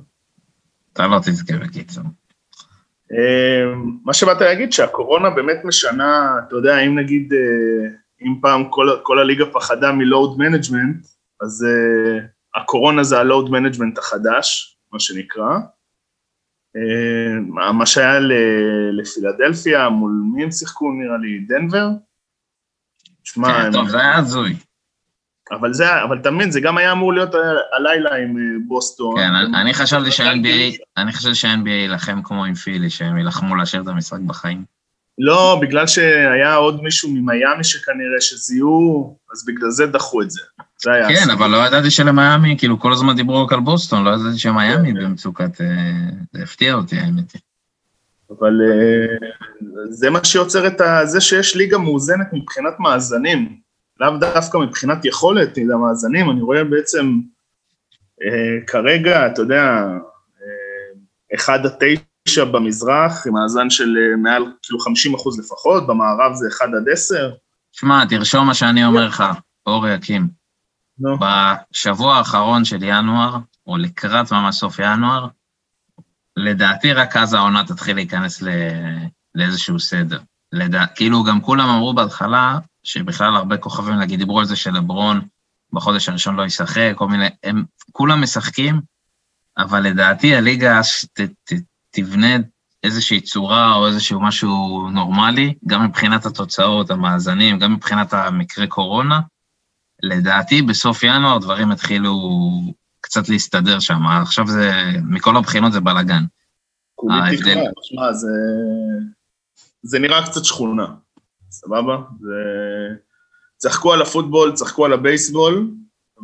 אתה לא תזכה בקיצור. אה, מה שבאת להגיד, שהקורונה באמת משנה, אתה יודע, אם נגיד, אם פעם כל, כל הליגה פחדה מ load management, אז אה, הקורונה זה ה load management החדש, מה שנקרא. אה, מה- שהיה לפילדלפיה, מול מי הם שיחקו נראה לי? דנבר? תשמע, כן, הם- טוב, זה היה הזוי. אבל זה, אבל מבין, זה גם היה אמור להיות ה- הלילה עם אה, בוסטון. כן, אני- אני חשבתי שה-NBA. אני חשבתי שה-NBA יילחם כמו עם פילי, שהם יילחמו להשאיר את המשחק בחיים. לא, בגלל שהיה עוד מישהו ממיאמי שכנראה שזיהו, אז בגלל זה דחו את זה. זה היה... כן. אבל לא ידעתי שלמיאמי, כאילו כל הזמן דיברו רק על בוסטון, לא ידעתי שמיאמי כן. במצוקת... אה, זה הפתיע אותי, האמת היא. אבל אה, זה מה שיוצר את ה- זה שיש ליגה מאוזנת מבחינת מאזנים, לאו דווקא מבחינת יכולת, אלא מאזנים, אני רואה בעצם אה, כרגע, אתה יודע, 1 עד 9 במזרח, עם מאזן של אה, מעל כאילו 50 אחוז לפחות, במערב זה 1 עד 10, שמע, תרשום מה שאני אומר לך, אורי אקים. נו, בשבוע האחרון של ינואר, או לקראת ממש סוף ינואר, לדעתי רק אז העונה תתחיל להיכנס ל... לאיזשהו סדר. לדע... כאילו גם כולם אמרו בהתחלה, שבכלל הרבה כוכבים, נגיד, דיברו על זה שלברון בחודש הראשון לא ישחק, כל מיני, הם כולם משחקים, אבל לדעתי הליגה ת, ת, תבנה איזושהי צורה או איזשהו משהו נורמלי, גם מבחינת התוצאות, המאזנים, גם מבחינת המקרה קורונה. לדעתי בסוף ינואר דברים התחילו קצת להסתדר שם, עכשיו זה, מכל הבחינות זה בלאגן. כולי ההבדל. תקווה, זה, זה נראה קצת שכונה, סבבה? זה... צחקו על הפוטבול, צחקו על הבייסבול,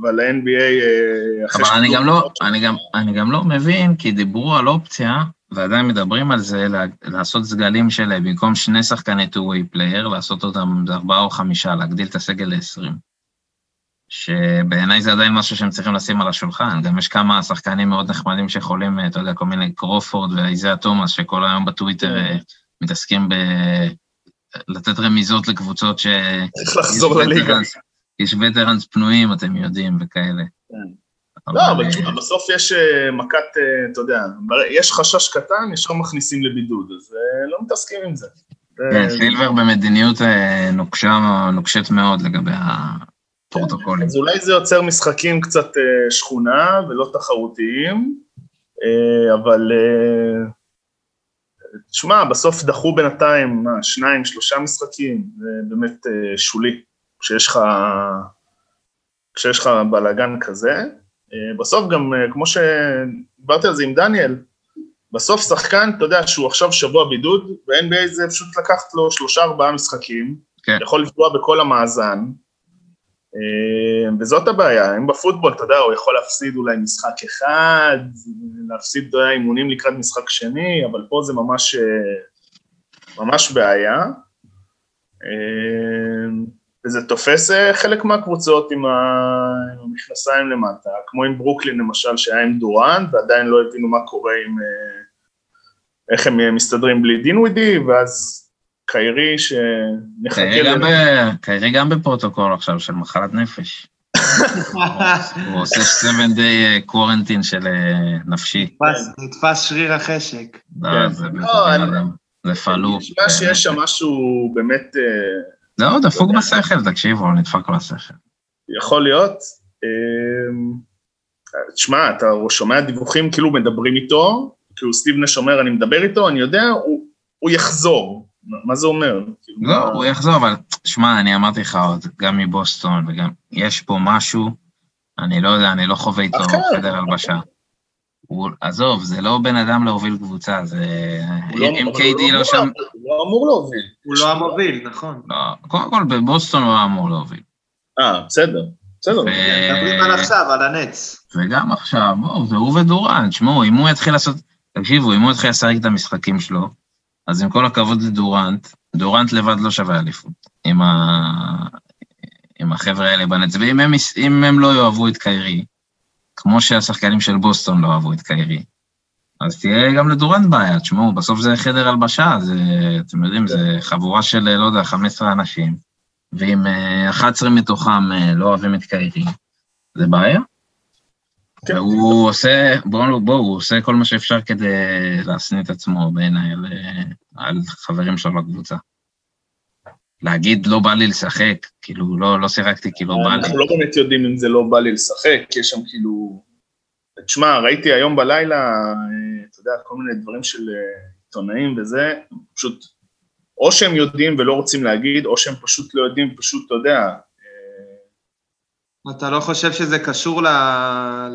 אבל ה-NBA אה, אבל אני גם לא, אני גם, אני גם לא מבין, כי דיברו על אופציה, ועדיין מדברים על זה, לעשות סגלים של אה, במקום שני שחקני two-way player, לעשות אותם ארבעה או חמישה, להגדיל את הסגל ל-20. שבעיניי זה עדיין משהו שהם צריכים לשים על השולחן. גם יש כמה שחקנים מאוד נחמדים שיכולים, אה, אתה יודע, כל מיני קרופורד ואיזיה תומאס, שכל היום בטוויטר אה, מתעסקים ב... לתת רמיזות לקבוצות ש... צריך לחזור לליגה. יש וטרנס פנויים, אתם יודעים, וכאלה. כן. לא, אבל תשמע, בסוף יש אה, מכת, אה, אתה יודע, יש חשש קטן, ישר מכניסים לבידוד, אז אה, לא מתעסקים עם זה. כן, סילבר במדיניות נוקשה, נוקשת מאוד לגבי הפרוטוקולים. אז אולי זה יוצר משחקים קצת שכונה ולא תחרותיים, אבל תשמע, בסוף דחו בינתיים, מה, שניים, שלושה משחקים, זה באמת שולי, כשיש לך, כשיש לך בלאגן כזה. אה, בסוף גם, אה, כמו שדיברתי על זה עם דניאל, בסוף שחקן, אתה יודע שהוא עכשיו שבוע בידוד, ב-NBA זה פשוט לקחת לו שלושה ארבעה משחקים, כן. יכול לפגוע בכל המאזן, אה, וזאת הבעיה, אם בפוטבול, אתה יודע, הוא יכול להפסיד אולי משחק אחד, להפסיד, אתה יודע, אימונים לקראת משחק שני, אבל פה זה ממש, ממש בעיה. וזה תופס אה, חלק מהקבוצות עם המכנסיים למטה, כמו עם ברוקלין למשל, שהיה עם דורנט, ועדיין לא הבינו מה קורה עם... אה, איך הם מסתדרים בלי דין ווידי, ואז קיירי שנחכה... קיירי גם בפרוטוקול עכשיו של מחלת נפש. הוא עושה 7 day quarantine של אה, נפשי. נתפס שריר החשק. לא, זה לא, פלוק. נשמע שיש שם משהו באמת... לא, דפוק בשכל, תקשיבו, נדפק בשכל. יכול להיות. אמ, תשמע, אתה שומע דיווחים כאילו מדברים איתו, כאילו סטיב נש אומר, אני מדבר איתו, אני יודע, הוא, הוא יחזור. מה זה אומר? כאילו, לא, הוא יחזור, אבל שמע, אני אמרתי לך עוד, גם מבוסטון, וגם, יש פה משהו, אני לא יודע, אני לא חווה איתו חדר הלבשה. הוא, עזוב, זה לא בן אדם להוביל קבוצה, זה... לא אם קיי-די לא, לא שם... הוא לא אמור להוביל. הוא לא המוביל, נכון. לא, קודם כל בבוסטון הוא אמור להוביל. אה, בסדר. בסדר. מדברים על עכשיו, על הנץ. וגם עכשיו, בואו, זה הוא ודורן, תשמעו, אם הוא יתחיל לעשות... תקשיבו, אם הוא יתחיל לשחק את המשחקים שלו, אז עם כל הכבוד לדורנט, דורנט לבד לא שווה אליפות. עם, ה... עם החבר'ה האלה בנץ, ואם הם, הם לא יאהבו את קיירי, כמו שהשחקנים של בוסטון לא אהבו את קיירי. אז תהיה גם לדורנט בעיה, תשמעו, בסוף זה חדר הלבשה, זה, אתם יודעים, זה חבורה של, לא יודע, 15 אנשים, ואם 11 אה, מתוכם אה, לא אוהבים את קיירי, זה בעיה. כן. והוא עושה, בואו, בוא, הוא עושה כל מה שאפשר כדי להשניא את עצמו בעיניי על, אה, על חברים שלו בקבוצה. להגיד לא בא לי לשחק, כאילו לא, לא שיחקתי כי לא בא לי. אנחנו לא באמת יודעים אם זה לא בא לי לשחק, כי יש שם כאילו... תשמע, ראיתי היום בלילה, אתה יודע, כל מיני דברים של אה, עיתונאים וזה, פשוט, או שהם יודעים ולא רוצים להגיד, או שהם פשוט לא יודעים, פשוט, אתה יודע... אה, אתה לא חושב שזה קשור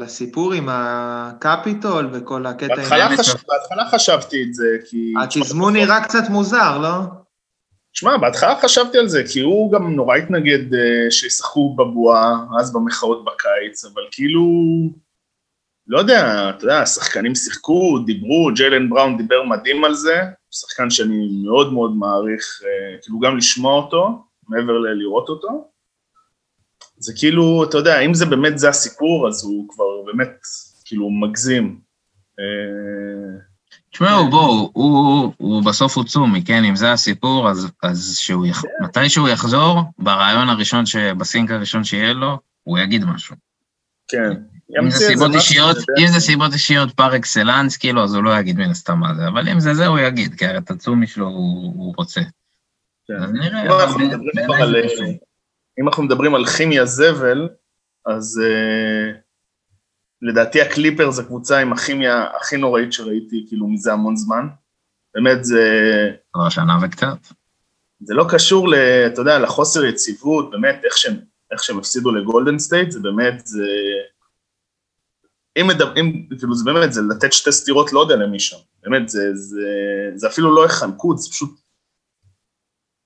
לסיפור עם הקפיטול וכל הקטע... בהתחלה, חש... בהתחלה חשבתי את זה, כי... התזמון נראה קצת מוזר, לא? שמע, בהתחלה חשבתי על זה, כי הוא גם נורא התנגד uh, שישחקו בבועה, אז במחאות בקיץ, אבל כאילו, לא יודע, אתה יודע, השחקנים שיחקו, דיברו, ג'יילן בראון דיבר מדהים על זה, שחקן שאני מאוד מאוד מעריך, uh, כאילו גם לשמוע אותו, מעבר ללראות אותו. זה כאילו, אתה יודע, אם זה באמת זה הסיפור, אז הוא כבר באמת, כאילו, מגזים. Uh, תשמעו, בואו, הוא, הוא בסוף הוא צומי, כן? אם זה הסיפור, אז, אז שהוא יח... מתי שהוא יחזור, ברעיון הראשון, בסינק הראשון שיהיה לו, הוא יגיד משהו. כן. אם זה סיבות אישיות, אם זה סיבות אישיות פר אקסלנס, כאילו, אז הוא לא יגיד מן הסתם מה זה, אבל אם זה זה, הוא יגיד, כי הרי את הצומי שלו הוא, הוא רוצה. כן. אז נראה, אם אנחנו מדברים על כימיה זבל, אז... לדעתי הקליפר זה קבוצה עם הכימיה הכי נוראית שראיתי, כאילו, מזה המון זמן. באמת זה... כבר שנה וקצת. זה לא קשור, ל, אתה יודע, לחוסר יציבות, באמת, איך שהם, איך שהם הפסידו לגולדן סטייט, זה באמת, זה... אם, מדבר, אם, כאילו, זה באמת, זה לתת שתי סטירות, לא יודע למי שם. באמת, זה, זה, זה אפילו לא החניקות, זה פשוט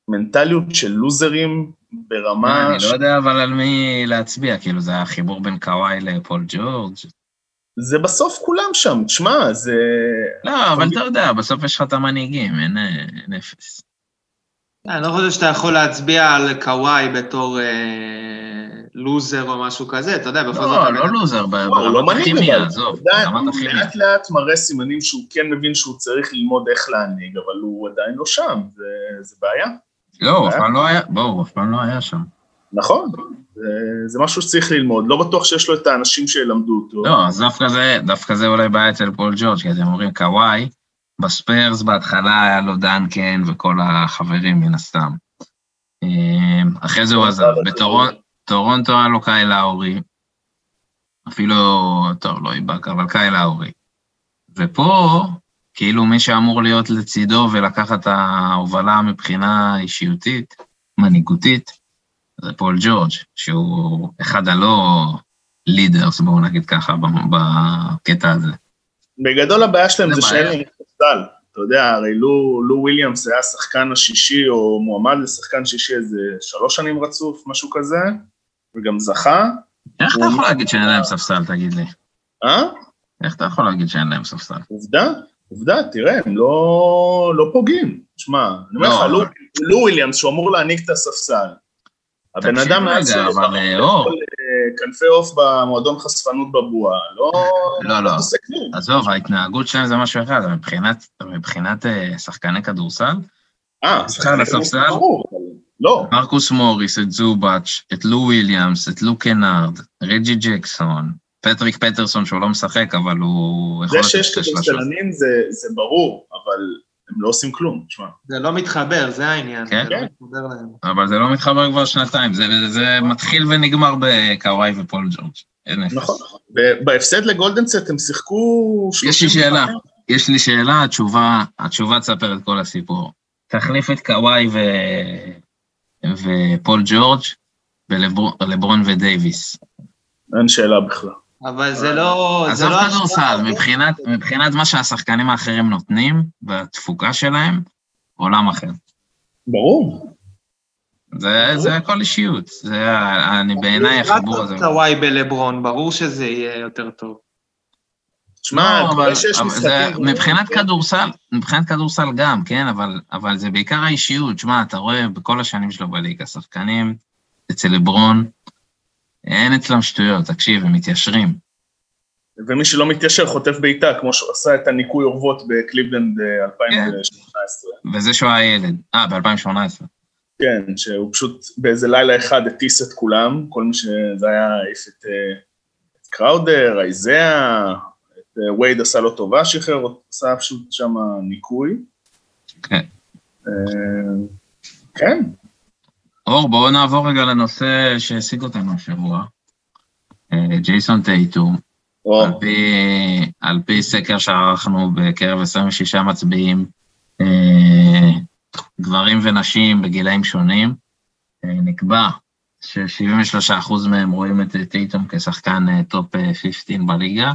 מנטליות של לוזרים ברמה... אני לא יודע אבל על מי להצביע, כאילו זה החיבור בין קוואי לפול ג'ורג'. זה בסוף כולם שם, תשמע, זה... לא, אבל אתה יודע, בסוף יש לך את המנהיגים, אין אפס. אני לא חושב שאתה יכול להצביע על קוואי בתור אה, לוזר או משהו כזה, אתה יודע, בכל זאת... לא, לא לוזר, ברמת הכימיה, עזוב, ברמת הכימיה. לאט לאט מראה סימנים שהוא כן מבין שהוא צריך ללמוד איך להנהיג, אבל הוא עדיין לא שם, זה בעיה. לא, הוא אף פעם לא היה, בואו, הוא אף פעם לא היה שם. נכון, זה, משהו שצריך ללמוד, לא בטוח שיש לו את האנשים שילמדו אותו. לא, אז דווקא זה, דווקא זה אולי בעיה אצל פול ג'ורג', כי אתם אומרים, קוואי, בספרס בהתחלה היה לו דנקן וכל החברים מן הסתם. אמ, אחרי זה הוא עזב, בטורונטו היה לו קייל לאורי, אפילו, טוב, לא all back, אבל קייל לאורי. ופה, כאילו מי שאמור להיות לצידו ולקחת את ההובלה מבחינה אישיותית, מנהיגותית, זה פול ג'ורג', שהוא אחד הלא leaders, בואו נגיד ככה, בקטע הזה. בגדול הבעיה שלהם זה שאין להם ספסל. אתה יודע, הרי לו, לו וויליאמס היה השחקן השישי, או מועמד לשחקן שישי איזה שלוש שנים רצוף, משהו כזה, וגם זכה. איך אתה יכול להגיד שאין להם ספסל, תגיד לי? אה? איך אתה יכול להגיד שאין להם ספסל? עובדה, עובדה, תראה, הם לא, לא פוגעים. שמע, אני אומר לך, לא, לו וויליאמס, שהוא אמור להעניק את הספסל. הבן אדם מאז אבל אה, אור. כנפי עוף במועדון חשפנות בבועה, לא... לא, לא, עזוב, ההתנהגות שלהם זה משהו אחד, מבחינת, מבחינת אה, שחקני כדורסל, אה, שחקן הספסל, לא. מרקוס מוריס, את זובאץ', את לו וויליאמס, את לו קנארד, רג'י ג'קסון, פטריק פטרסון שהוא לא משחק, אבל הוא... זה שיש כדורסלנים זה ברור, אבל הם לא עושים כלום, תשמע. זה לא מתחבר, זה העניין. כן, זה לא אבל זה לא מתחבר כבר שנתיים, זה, זה מתחיל ונגמר בקוואי ופול ג'ורג'. נכון, נכון. בהפסד לגולדנסט הם שיחקו... יש לי שאלה, יש לי שאלה, התשובה, התשובה תספר את כל הסיפור. תחליף את קוואי ו... ופול ג'ורג' ולברון ודייוויס. אין שאלה בכלל. אבל זה לא... עזוב לא כדורסל, מבחינת, מבחינת מה שהשחקנים האחרים נותנים, והתפוקה שלהם, עולם אחר. ברור. זה, זה הכל אישיות, זה, אני בעיניי החיבור הזה. קוואי בלברון, ברור שזה יהיה יותר טוב. שמע, לא, אבל, אבל זה, מבחינת כדורסל, מבחינת כדורסל גם, כן, אבל, אבל זה בעיקר האישיות. שמע, אתה רואה בכל השנים שלו בליגה, שחקנים אצל לברון, אין אצלם שטויות, תקשיב, הם מתיישרים. ומי שלא מתיישר חוטף בעיטה, כמו שהוא עשה את הניקוי אורוות בקליבלנד 2018. כן. וזה שהוא היה ילד, אה, ב-2018. כן, שהוא פשוט באיזה לילה אחד הטיס את כולם, כל מי שזה היה העיף את, אה, את קראודר, אייזאה, את אה, וייד עשה לו טובה, שחרר, עשה פשוט שם ניקוי. כן. אה, כן, אור, בואו נעבור רגע לנושא שהעסיק אותנו השבוע. אה, ג'ייסון טייטום, על פי, על פי סקר שערכנו בקרב 26 מצביעים, אה, גברים ונשים בגילאים שונים, אה, נקבע ש-73% מהם רואים את טייטום כשחקן טופ 15 בליגה.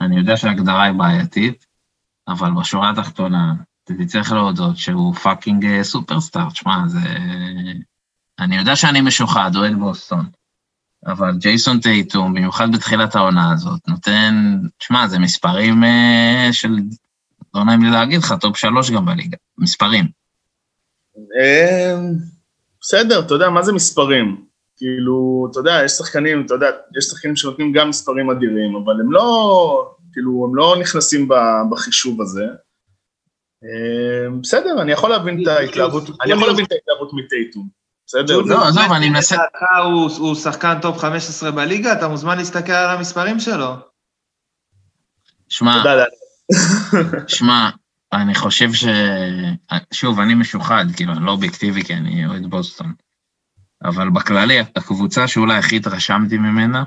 אני יודע שההגדרה היא בעייתית, אבל בשורה התחתונה, צריך להודות שהוא fucking superstar, תשמע, זה אני יודע שאני משוחד, אוהד בוסטון, אבל ג'ייסון טייטום, במיוחד בתחילת העונה הזאת, נותן, תשמע, זה מספרים אה, של, לא נעים לי להגיד לך, טופ שלוש גם בליגה, מספרים. אה, בסדר, אתה יודע, מה זה מספרים? כאילו, אתה יודע, יש שחקנים, אתה יודע, יש שחקנים שנותנים גם מספרים אדירים, אבל הם לא, כאילו, הם לא נכנסים בחישוב הזה. אה, בסדר, אני יכול להבין את ההתלהבות, אני יכול להבין את ההתלהבות מטייטום. בסדר? לא, עזוב, אני מנסה... הוא שחקן טופ 15 בליגה, אתה מוזמן להסתכל על המספרים שלו. שמע, שמע, אני חושב ש... שוב, אני משוחד, כאילו, אני לא אובייקטיבי, כי אני אוהד בוסטון. אבל בכללי, הקבוצה שאולי הכי התרשמתי ממנה,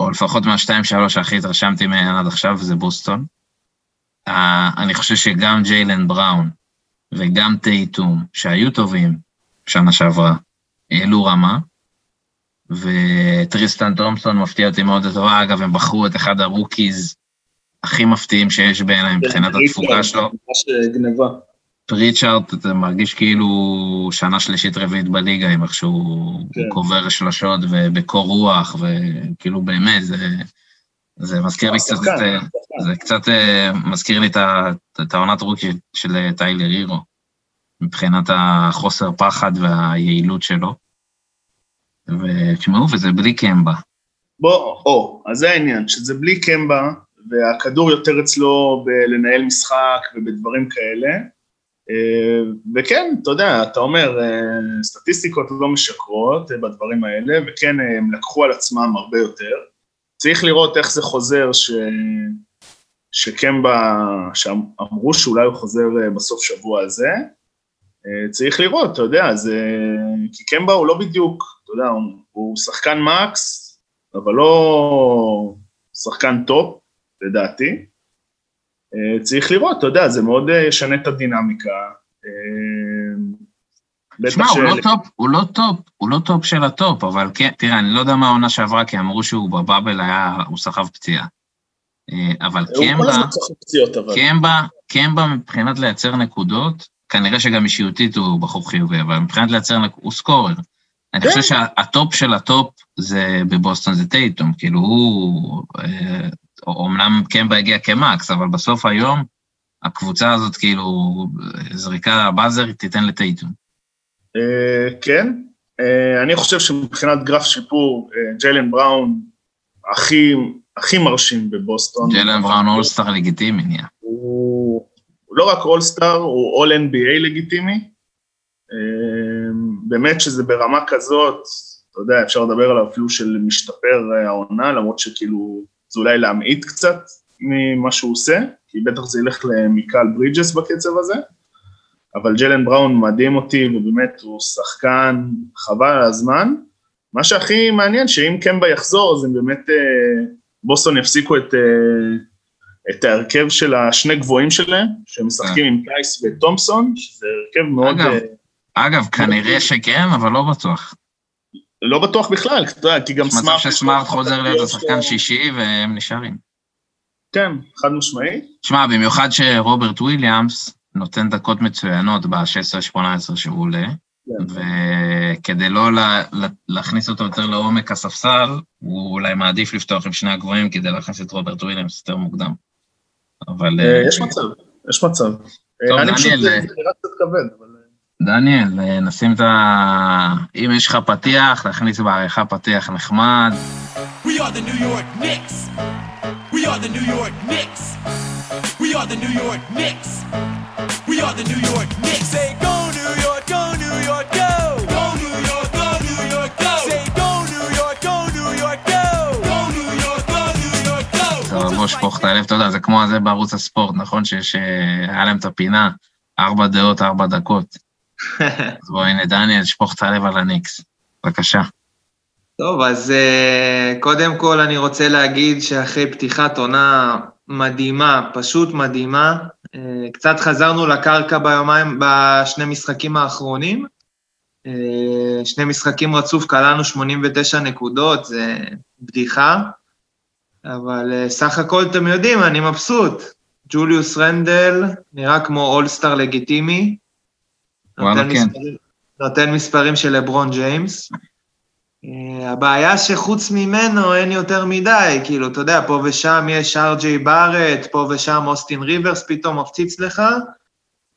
או לפחות מהשתיים שלוש שהכי התרשמתי ממנה עד עכשיו, זה בוסטון. אני חושב שגם ג'יילן בראון וגם טייטום, שהיו טובים, שנה שעברה, העלו רמה, וטריסטן תומפסון מפתיע אותי מאוד לטובה. אגב, הם בחרו את אחד ה rookies הכי מפתיעים שיש בעיניי מבחינת התפוקה שלו. ממש גניבה. פריצ'ארט, אתה מרגיש כאילו שנה שלישית רביעית בליגה, עם איך שהוא כן. קובר שלשות ובקור רוח, וכאילו באמת, זה, זה מזכיר לי קצת, זה קצת אה, מזכיר לי את העונת רוקי של טיילר הירו. מבחינת החוסר פחד והיעילות שלו. ותשמעו, וזה בלי קמבה. בוא, או, אז זה העניין, שזה בלי קמבה, והכדור יותר אצלו בלנהל משחק ובדברים כאלה. אה, וכן, אתה יודע, אתה אומר, אה, סטטיסטיקות לא משקרות בדברים האלה, וכן, הם לקחו על עצמם הרבה יותר. צריך לראות איך זה חוזר, ש... שקמבה, שאמרו שאולי הוא חוזר בסוף שבוע הזה. צריך לראות, אתה יודע, זה... כי קמבה הוא לא בדיוק, אתה יודע, הוא, הוא שחקן max, אבל לא שחקן טופ, לדעתי. אה, צריך לראות, אתה יודע, זה מאוד אה, ישנה את הדינמיקה. אה, שמע, הוא לא טופ, הוא לא טופ, הוא לא טופ של הטופ, אבל כן, תראה, אני לא יודע מה העונה שעברה, כי אמרו שהוא ב bubble היה, הוא סחב פציעה. אבל קמבה, קמבה, קמבה מבחינת לייצר נקודות, כנראה שגם אישיותית הוא בחור חיובי, אבל מבחינת לייצר הוא scorer. אני חושב כן. שהטופ של הטופ זה בבוסטון זה טייטום, כאילו הוא, אומנם קמבה הגיע כ max, אבל בסוף היום הקבוצה הזאת כאילו זריקה buzzer תיתן לטייטום. אה, כן, אה, אני חושב שמבחינת גרף שיפור, אה, ג'יילן בראון הכי, הכי מרשים בבוסטון. ג'יילן בראון all-star לגיטימי נהיה. הוא לא רק all-star, הוא all NBA לגיטימי. באמת שזה ברמה כזאת, אתה יודע, אפשר לדבר עליו אפילו של משתפר העונה, למרות שכאילו זה אולי להמעיט קצת ממה שהוא עושה, כי בטח זה ילך למיקל ברידג'ס בקצב הזה, אבל ג'לן בראון מדהים אותי, ובאמת הוא שחקן חבל על הזמן. מה שהכי מעניין, שאם קמבה יחזור, אז הם באמת, אה, בוסטון יפסיקו את, אה, את ההרכב של השני גבוהים שלהם, שהם משחקים עם טייס ותומפסון, שזה הרכב מאוד... אגב, אה, אגב כנראה שכן, אבל לא בטוח. לא בטוח בכלל, אתה יודע, כי גם סמארט... מצב שסמארט חוזר להיות השחקן שישי והם נשארים. כן, חד משמעי. שמע, במיוחד שרוברט וויליאמס נותן דקות מצוינות ב-16-18 שהוא עולה, כן. וכדי לא לה, להכניס אותו יותר לעומק הספסל, הוא אולי מעדיף לפתוח עם שני הגבוהים כדי להכניס את רוברט וויליאמס יותר מוקדם. אבל... אה, יש מצב, יש מצב. טוב, אני פשוט, זה נראה קצת כבד, אבל... דניאל, נשים את ה... אם יש לך פתיח, להכניס בעריכה פתיח נחמד. We are the New York Knicks. We are the New York Knicks. We are the New York Knicks. We are the New York Knicks. Say go New York, בוא שפוך את הלב, אתה יודע, זה כמו הזה בערוץ הספורט, נכון? שיש... היה להם את הפינה, ארבע דעות, ארבע דקות. אז בוא, הנה, דניאל, שפוך את הלב על הניקס. בבקשה. טוב, אז uh, קודם כל אני רוצה להגיד שאחרי פתיחת עונה מדהימה, פשוט מדהימה, uh, קצת חזרנו לקרקע ביומיים, בשני משחקים האחרונים. Uh, שני משחקים רצוף, קלענו 89 נקודות, זה בדיחה, אבל uh, סך הכל אתם יודעים, אני מבסוט. ג'וליוס רנדל נראה כמו אולסטאר לגיטימי, וואלה, כן. מספרים, נותן מספרים של לברון ג'יימס. אה, הבעיה שחוץ ממנו אין יותר מדי, כאילו, אתה יודע, פה ושם יש ארג'יי בארט, פה ושם אוסטין ריברס פתאום מפציץ לך,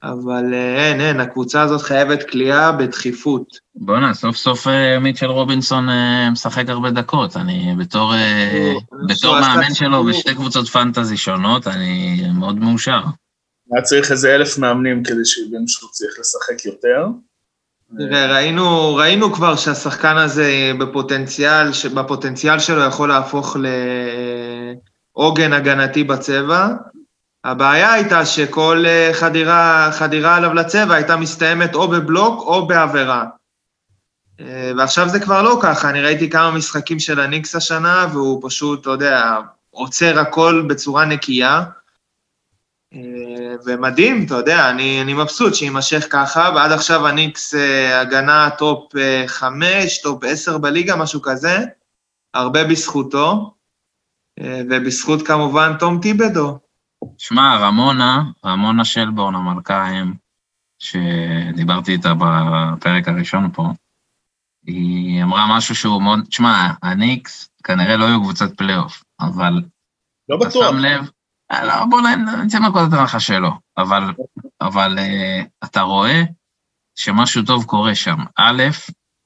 אבל אה, אין, אין, הקבוצה הזאת חייבת כליאה בדחיפות. בואנה, סוף סוף אה, מיטשל רובינסון משחק הרבה דקות. אני בתור, בתור מאמן שלו בשתי קבוצות פנטזי שונות, אני מאוד מאושר. היה צריך איזה אלף מאמנים כדי שיבינו שהוא צריך לשחק יותר. תראה, ראינו, ראינו כבר שהשחקן הזה בפוטנציאל, בפוטנציאל שלו יכול להפוך לעוגן הגנתי בצבע. הבעיה הייתה שכל אה, חדירה, חדירה עליו לצבע הייתה מסתיימת או בבלוק או בעבירה. אה, ועכשיו זה כבר לא ככה, אני ראיתי כמה משחקים של הניקס השנה, והוא פשוט, אתה יודע, עוצר הכל בצורה נקייה. אה, ומדהים, אתה יודע, אני, אני מבסוט שיימשך ככה, ועד עכשיו הניקס הגנה טופ 5, אה, טופ 10 בליגה, משהו כזה, הרבה בזכותו, ובזכות כמובן תום טיבודו. שמע, רמונה, רמונה שלבורן המלכה אם, שדיברתי איתה בפרק הראשון פה, היא אמרה משהו שהוא מאוד, שמע, הניקס כנראה לא יהיו קבוצת פלייאוף, אבל... לא בטוח. אתה שם לב, לא, בוא נצא מהנקודת הנחה שלא, אבל, אבל uh, אתה רואה שמשהו טוב קורה שם. א',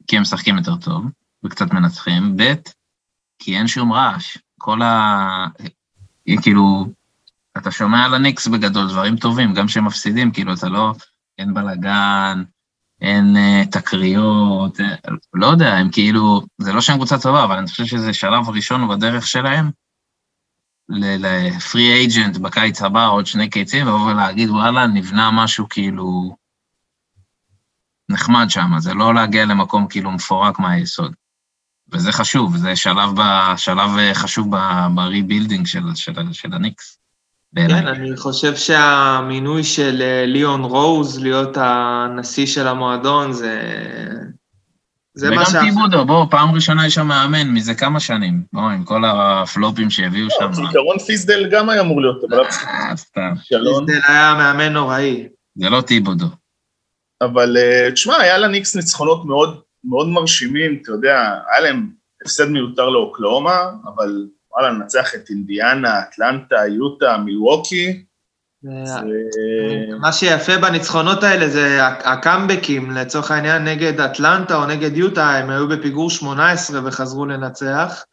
כי הם משחקים יותר טוב, וקצת מנצחים, ב', כי אין שום רעש. כל ה... כאילו, אתה שומע על הניקס בגדול דברים טובים, גם כשהם מפסידים, כאילו, אתה לא... אין בלאגן, אין uh, תקריות, uh, לא יודע, הם כאילו, זה לא שהם קבוצה טובה, אבל אני חושב שזה שלב ראשון בדרך שלהם לפרי אייג'נט בקיץ הבא, עוד שני קיצים, לבוא ולהגיד, וואלה, נבנה משהו כאילו נחמד שם, זה לא להגיע למקום כאילו מפורק מהיסוד. וזה חשוב, זה שלב, ב, שלב אה, חשוב ב rebuilding של, של, של הניקס. כן, אני חושב שהמינוי של אה, ליאון רוז להיות הנשיא של המועדון זה... זה מה ש... וגם טיבודו, בוא, פעם ראשונה יש שם מאמן מזה כמה שנים. בוא, עם כל הפלופים שהביאו שם. זיכרון פיסדל גם היה אמור להיות, אבל... אה, סתם. פיסדל היה מאמן נוראי. זה לא טיבודו. אבל תשמע, היה לניקס ניצחונות מאוד מאוד מרשימים, אתה יודע, היה להם הפסד מיותר לאוקלאומה, אבל וואלה, לנצח את אינדיאנה, אטלנטה, יוטה, מילווקי. מה שיפה בניצחונות האלה זה הקאמבקים, לצורך העניין נגד אטלנטה או נגד יוטה, הם היו בפיגור 18 וחזרו לנצח.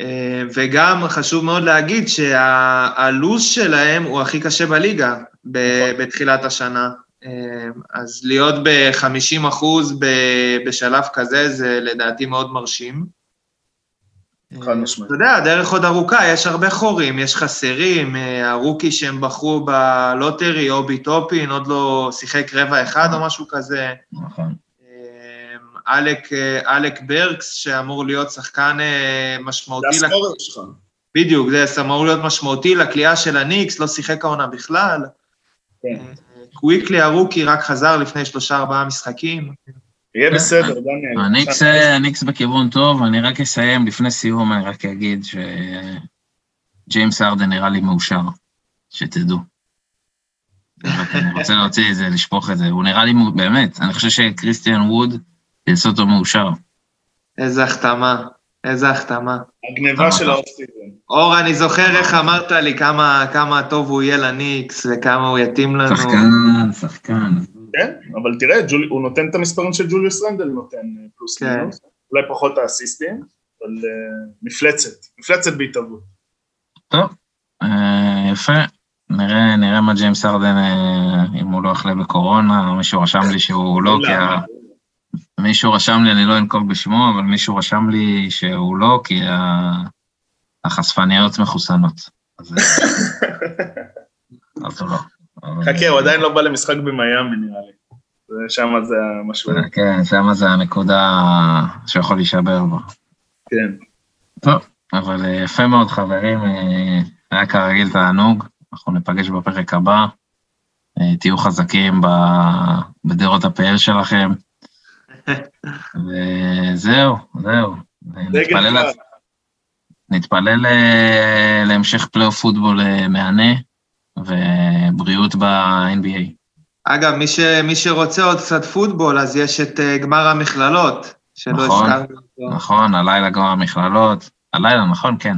אה, וגם חשוב מאוד להגיד שהלו"ז שלהם הוא הכי קשה בליגה בתחילת השנה. אמ, אז להיות ב-50 אחוז בשלב כזה, זה לדעתי מאוד מרשים. חד משמעית. אתה יודע, הדרך עוד ארוכה, יש הרבה חורים, יש חסרים, אה, ה rookie שהם בחרו ב lottery, אובי טופין, עוד לא שיחק רבע אחד או משהו כזה. נכון. אמ, אלק, אה, אלק ברקס, שאמור להיות שחקן אה, משמעותי. זה ה scorer שלך. בדיוק, זה אמור להיות משמעותי לקליעה של הניקס, לא שיחק העונה בכלל. כן. קוויקלי ה rookie רק חזר לפני שלושה-ארבעה משחקים. יהיה בסדר, דניאל. הניקס בכיוון טוב, אני רק אסיים, לפני סיום אני רק אגיד שג'יימס ארדן נראה לי מאושר, שתדעו. אני רוצה להוציא את זה, לשפוך את זה, הוא נראה לי, באמת, אני חושב שקריסטיאן ווד יעשה אותו מאושר. איזה החתמה. איזה החתמה. הגניבה של ה off-season. אור, אני זוכר איך אמרת לי כמה, כמה טוב הוא יהיה לניקס וכמה הוא יתאים לנו. שחקן, שחקן. כן, אבל תראה, ג'ול, הוא נותן את המספרים של ג'וליוס רנדל נותן אה, פלוס כן. מינוס. אולי פחות האסיסטים, אבל uh, מפלצת, מפלצת בהתהוות. טוב, uh, יפה. נראה, נראה מה ג'יימס ארדן, uh, אם הוא לא יחלה בקורונה, מישהו רשם לי שהוא לא, כי מישהו רשם לי, אני לא אנקוב בשמו, אבל מישהו רשם לי שהוא לא, כי החשפניות מחוסנות. אז הוא לא. חכה, הוא עדיין לא בא למשחק במיאמי, נראה לי. שם זה המשהו. כן, שם זה הנקודה שיכול להישבר בה. כן. טוב, אבל אה, יפה מאוד, חברים. אה, היה כרגיל תענוג, אנחנו ניפגש בפרק הבא. אה, תהיו חזקים בדעות הפאר שלכם. וזהו, זהו. נתפלל, נתפלל להמשך פלייאוף פוטבול מהנה ובריאות ב-NBA. אגב, מי, ש, מי שרוצה עוד קצת פוטבול, אז יש את אה, גמר המכללות, שלא נכון, הזכרנו אותו. נכון, הלילה גמר המכללות. הלילה, נכון, כן.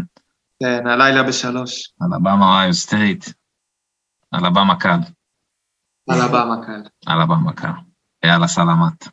כן, הלילה בשלוש. אלבמה אוהיו סטייט. אלבמה קל. אלבמה קל. אלבמה קל. יאללה, סלמת.